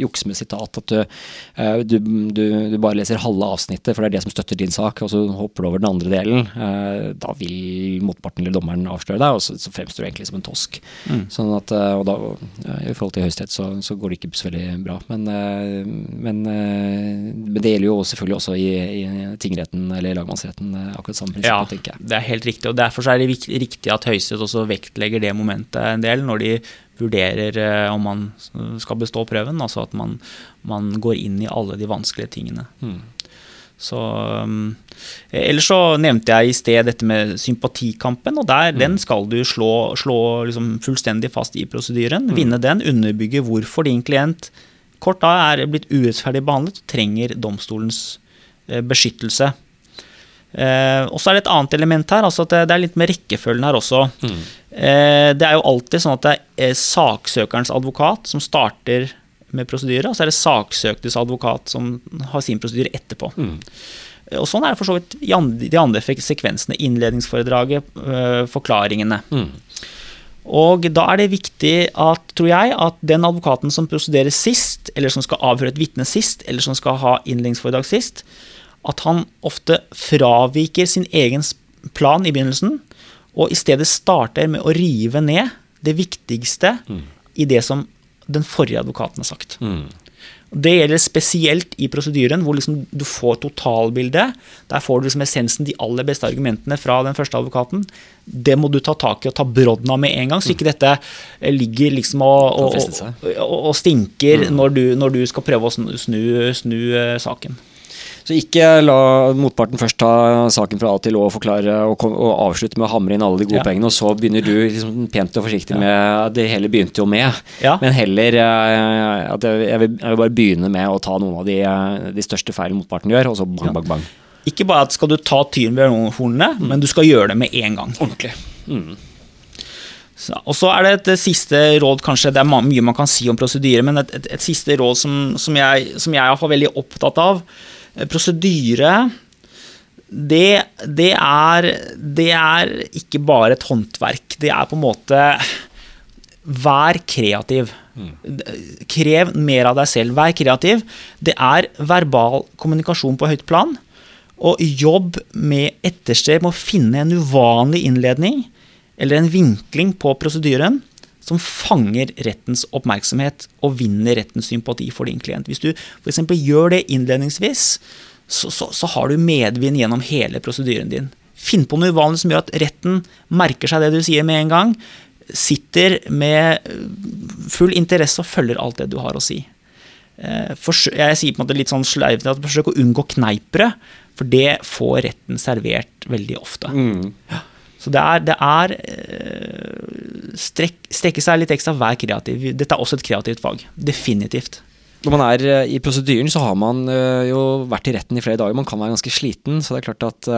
jukse med sitat. At du, eh, du, du, du, bare leser halve avsnittet, for det er det som støtter din sak, og så hopper du over den andre delen. Eh, da vil motparten eller dommeren avsløre deg, og så, så fremstår du egentlig som en tosk. Mm. Sånn at, eh, og da, I forhold til Høyesterett så, så, går det ikke så veldig bra. Men, eh, men, men, det gjelder jo selvfølgelig også i, i tingretten eller lagmannsretten, akkurat samme prinsipp, ja, tenker jeg. Det er helt riktig. og derfor Derfor er det riktig at Høyesterett også vektlegger det momentet en del når de vurderer eh, om man skal bestå prøven. Altså at man, man går inn i alle de vanskelige tingene. Mm. Så, um, ellers så nevnte jeg i sted dette med sympatikampen. og der, mm. Den skal du slå, slå liksom fullstendig fast i prosedyren. Mm. Vinne den, underbygge hvorfor din klient kort da er blitt urettferdig behandlet og trenger domstolens eh, beskyttelse. Eh, og så er det et annet element her, altså det, det er litt med rekkefølgen her også. Mm. Eh, det er jo alltid sånn at det er saksøkerens advokat som starter med prosedyre, og så er det saksøktes advokat som har sin prosedyre etterpå. Mm. Og Sånn er det for så vidt i de andre sekvensene. Innledningsforedraget, øh, forklaringene. Mm. Og da er det viktig at, tror jeg, at den advokaten som prosederer sist, eller som skal avhøre et vitne sist, eller som skal ha innledningsforedrag sist, at han ofte fraviker sin egen plan i begynnelsen, og i stedet starter med å rive ned det viktigste mm. i det som den forrige advokaten har sagt. Mm. Det gjelder spesielt i prosedyren, hvor liksom du får totalbildet. Der får du liksom essensen, de aller beste argumentene fra den første advokaten. Det må du ta tak i og ta brodden av med en gang, så ikke dette ligger liksom og, og, og, og stinker mm. når, du, når, du, skal prøve å snu, snu, snu eh, saken. Så ikke la motparten først ta saken fra A til Å og forklare og, og, avslutte med å hamre inn alle de gode ja. pengene, og så begynner du liksom pent og forsiktig ja. med Det hele begynte jo med, ja. men heller eh, at jeg, jeg, vil, jeg, vil, bare begynne med å ta noen av de, eh, de største feilene motparten gjør, og så bang, bang, bang. Ikke bare at skal du ta tyren ved hornene, mm. men du skal gjøre det med en gang. Ordentlig. Mm. Så, og så er det et siste råd, kanskje, det er mye man kan si om prosedyre, men et, et, et siste råd som, som jeg, som jeg er veldig opptatt av, Eh, prosedyre det, det, er, det er ikke bare et håndverk. Det er på en måte Vær kreativ. Mm. Krev mer av deg selv. Vær kreativ. Det er verbal kommunikasjon på høyt plan. Og jobb med etterstreb med å finne en uvanlig innledning eller en vinkling på prosedyren som fanger rettens oppmerksomhet og vinner rettens sympati for din klient. Hvis du f.eks. gjør det innledningsvis, så, så, så, har du medvind gjennom hele prosedyren din. Finn på noe uvanlig som gjør at retten merker seg det du sier med en gang, sitter med full interesse og følger alt det du har å si. Eh, jeg sier på en måte litt sånn sleivete at forsøk å unngå kneipere, for det får retten servert veldig ofte. Mm. Så det er, det er strek, strekke seg litt ekstra, vær kreativ. Dette er også et kreativt fag. Definitivt. Når man er eh, i prosedyren, så har man eh, jo vært i retten i flere dager. Man kan være ganske sliten, så det er klart at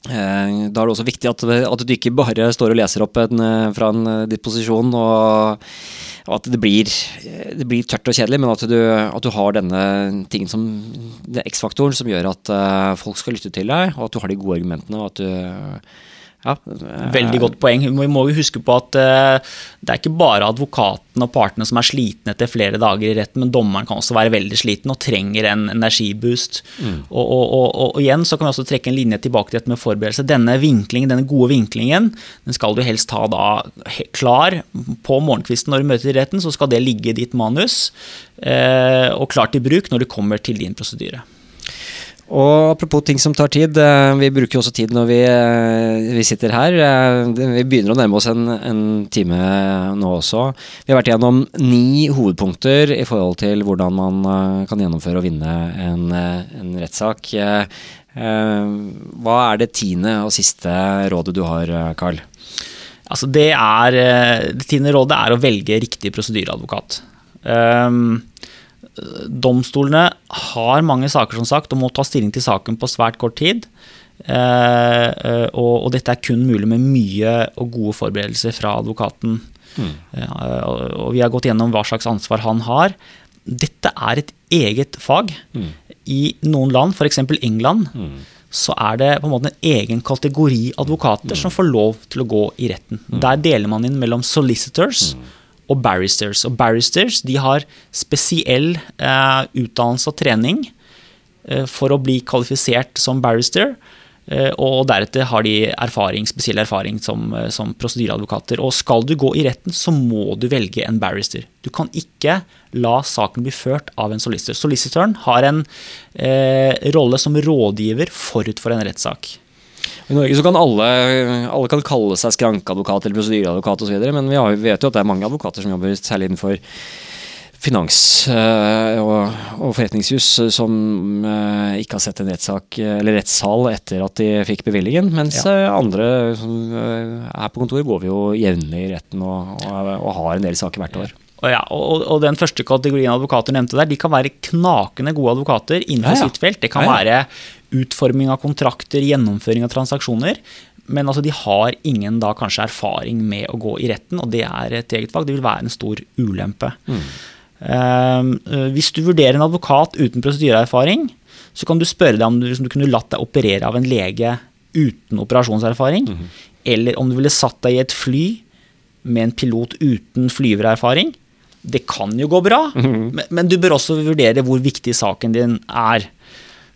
da er det også viktig at, at, du ikke bare står og leser opp en, fra en disposisjon, og, og at det blir, det blir, tørt og kjedelig, men at du, at du har denne tingen som X-faktoren som gjør at folk skal lytte til deg, og at du har de gode argumentene, og at du Ja, Veldig godt poeng. Vi må jo huske på at uh, det er ikke bare advokaten og partene som er slitne etter flere dager i retten, men dommeren kan også være veldig sliten og trenger en energiboost. Mm. Og, og, og, og, igjen så kan vi også trekke en linje tilbake til dette med forberedelse. Denne vinklingen, denne gode vinklingen den skal du helst ha da klar på morgenkvisten når du møter i retten. Så skal det ligge i ditt manus uh, og klart til bruk når du kommer til din prosedyre. Og apropos ting som tar tid, eh, vi bruker jo også tid når vi, eh, vi sitter her. Eh, vi begynner å nærme oss en, en, time nå også. Vi har vært gjennom ni hovedpunkter i forhold til hvordan man kan gjennomføre og vinne en, en rettssak. Hva er det tiende og siste rådet du har, Carl? Altså det, er, det tiende rådet er å velge riktig prosedyreadvokat. Um, domstolene har mange saker som sagt, og må ta stilling til saken på svært kort tid. Eh, eh, og, dette er kun mulig med mye og gode forberedelser fra advokaten. Mm. Og vi har gått gjennom hva slags ansvar han har. Dette er et eget fag. Mm. I noen land, f.eks. England, mm. så er det på en måte en egen kategori advokater som får lov til å gå i retten. Mm. Der deler man inn mellom solicitors mm og barristers. Og barristers de har spesiell eh, utdannelse og trening eh, for å bli kvalifisert som barrister. Eh, og deretter har de erfaring, spesiell erfaring som, eh, som prosedyreadvokater. Og skal du gå i retten, så må du velge en barrister. Du kan ikke la saken bli ført av en solicitor. Solicitoren har en eh, rolle som rådgiver forut for en rettssak. I Norge så kan alle, alle kan kalle seg skrankeadvokat eller prosedyreadvokat osv., men vi, har, vet jo at det er mange advokater som jobber særlig innenfor finans øh, og, og forretningsjus som øh, ikke har sett en rettssak eller rettssal etter at de fikk bevilgningen. Mens ja. Øh, andre som er på kontor, går vi jo jevnlig i retten og, og, og, har en del saker hvert år. Ja, og, og, den første kategorien advokater nevnte der, de kan være knakende gode advokater innenfor ja, ja. sitt felt. Det kan være utforming av kontrakter, gjennomføring av transaksjoner. Men altså, de har ingen da kanskje erfaring med å gå i retten, og det er et eget valg. Det vil være en stor ulempe. Mm. Uh, hvis du vurderer en advokat uten prosedyreerfaring, så kan du spørre deg om du, liksom, du kunne latt deg operere av en lege uten operasjonserfaring, mm. eller om du ville satt deg i et fly med en pilot uten flyvererfaring. Det kan jo gå bra, mm. men, men, du bør også vurdere hvor viktig saken din er.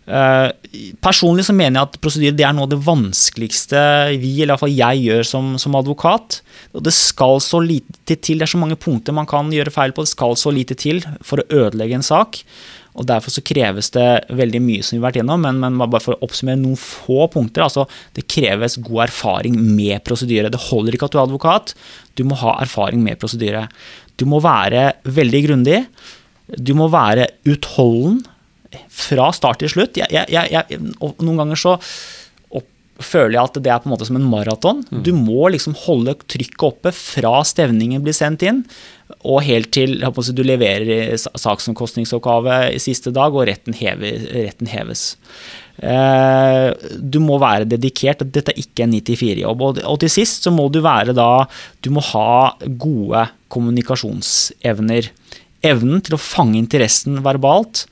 Uh, personlig så mener jeg at prosedyre det er noe av det vanskeligste vi, eller iallfall jeg, gjør som, som, advokat. Og det skal så lite til, det er så mange punkter man kan gjøre feil på, det skal så lite til for å ødelegge en sak. Og Derfor så kreves det veldig mye som vi har vært gjennom, men, men bare for å oppsummere noen få punkter. altså Det kreves god erfaring med prosedyre. Det holder ikke at du er advokat, du må ha erfaring med prosedyre. Du må være veldig grundig. Du må være utholden fra start til slutt. Jeg, jeg, jeg, noen ganger så føler jeg at det er på en måte som en maraton. Mm. Du må liksom holde trykket oppe fra stevningen blir sendt inn, og helt til du leverer saksomkostningsoppgave i siste dag, og retten, hever, retten heves. Eh, du må være dedikert. Dette er ikke en 9-4-jobb. Og, og til sist så må du være da Du må ha gode kommunikasjonsevner. Evnen til å fange interessen verbalt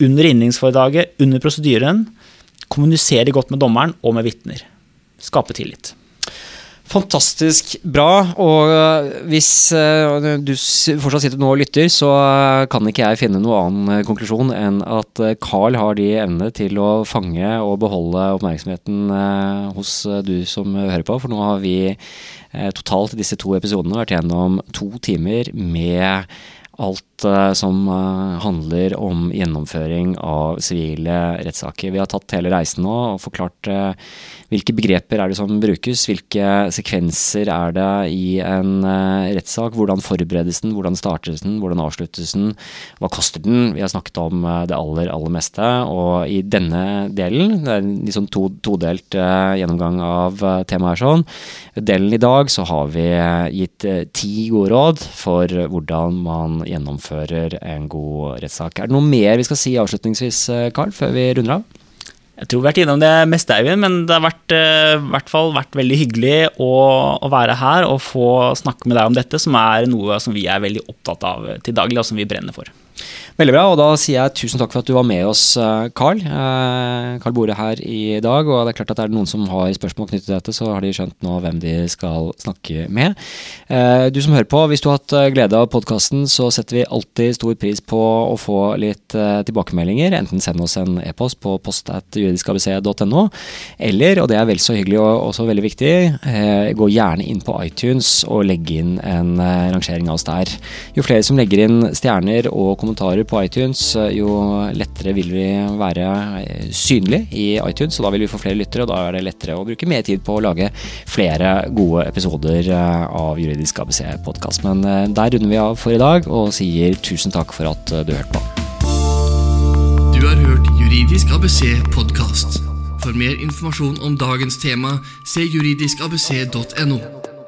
under innledningsforedraget, under prosedyren, kommunisere godt med dommeren og med vitner. Skape tillit. Fantastisk bra. Og eh, hvis eh, du fortsatt sitter nå og lytter, så kan ikke jeg finne noen annen konklusjon enn at Carl har de evnene til å fange og beholde oppmerksomheten hos du som hører på. For nå har vi totalt i disse to episodene vært gjennom to timer med alt uh, som uh, handler om gjennomføring av sivile rettssaker. Vi har tatt hele reisen nå og forklart uh, hvilke begreper er det som brukes, hvilke sekvenser er det i en rettssak, hvordan forberedes den, hvordan startes den, hvordan avsluttes den, hva koster den? Vi har snakket om det aller, aller meste, og i denne delen, det er en liksom to, todelt gjennomgang av temaet her sånn, delen i dag så har vi gitt ti gode råd for hvordan man gjennomfører en god rettssak. Er det noe mer vi skal si avslutningsvis, Carl, før vi runder av? Jeg tror vi har vært innom det meste, Eivind, men det har vært, uh, hvert fall vært veldig hyggelig å, å, være her og få snakke med deg om dette, som er noe som vi er veldig opptatt av til daglig, og som vi brenner for. Veldig bra, og da sier jeg tusen takk for at du var med oss, eh, Carl. Carl Bore her i dag, og det er klart at er det noen som har spørsmål knyttet til dette, så har de skjønt nå hvem de skal snakke med. Du som hører på, hvis du har hatt glede av podkasten, så setter vi alltid stor pris på å få litt tilbakemeldinger. Enten send oss en e-post på post.juridiskabc.no, eller, og det er vel så hyggelig og også veldig viktig, gå gjerne inn på iTunes og legge inn en rangering av oss der. Jo flere som legger inn stjerner og kommentarer på iTunes, eh, jo lettere vil vi være synlige synlig i iTunes, og da vil vi få flere lyttere, og da er det lettere å bruke mer tid på å lage flere gode episoder eh, av Juridisk ABC-podkast. Men der runder vi av for i dag, og sier tusen takk for at du hørte på. Du har hørt Juridisk ABC-podkast. For mer informasjon om dagens tema, se juridiskabc.no.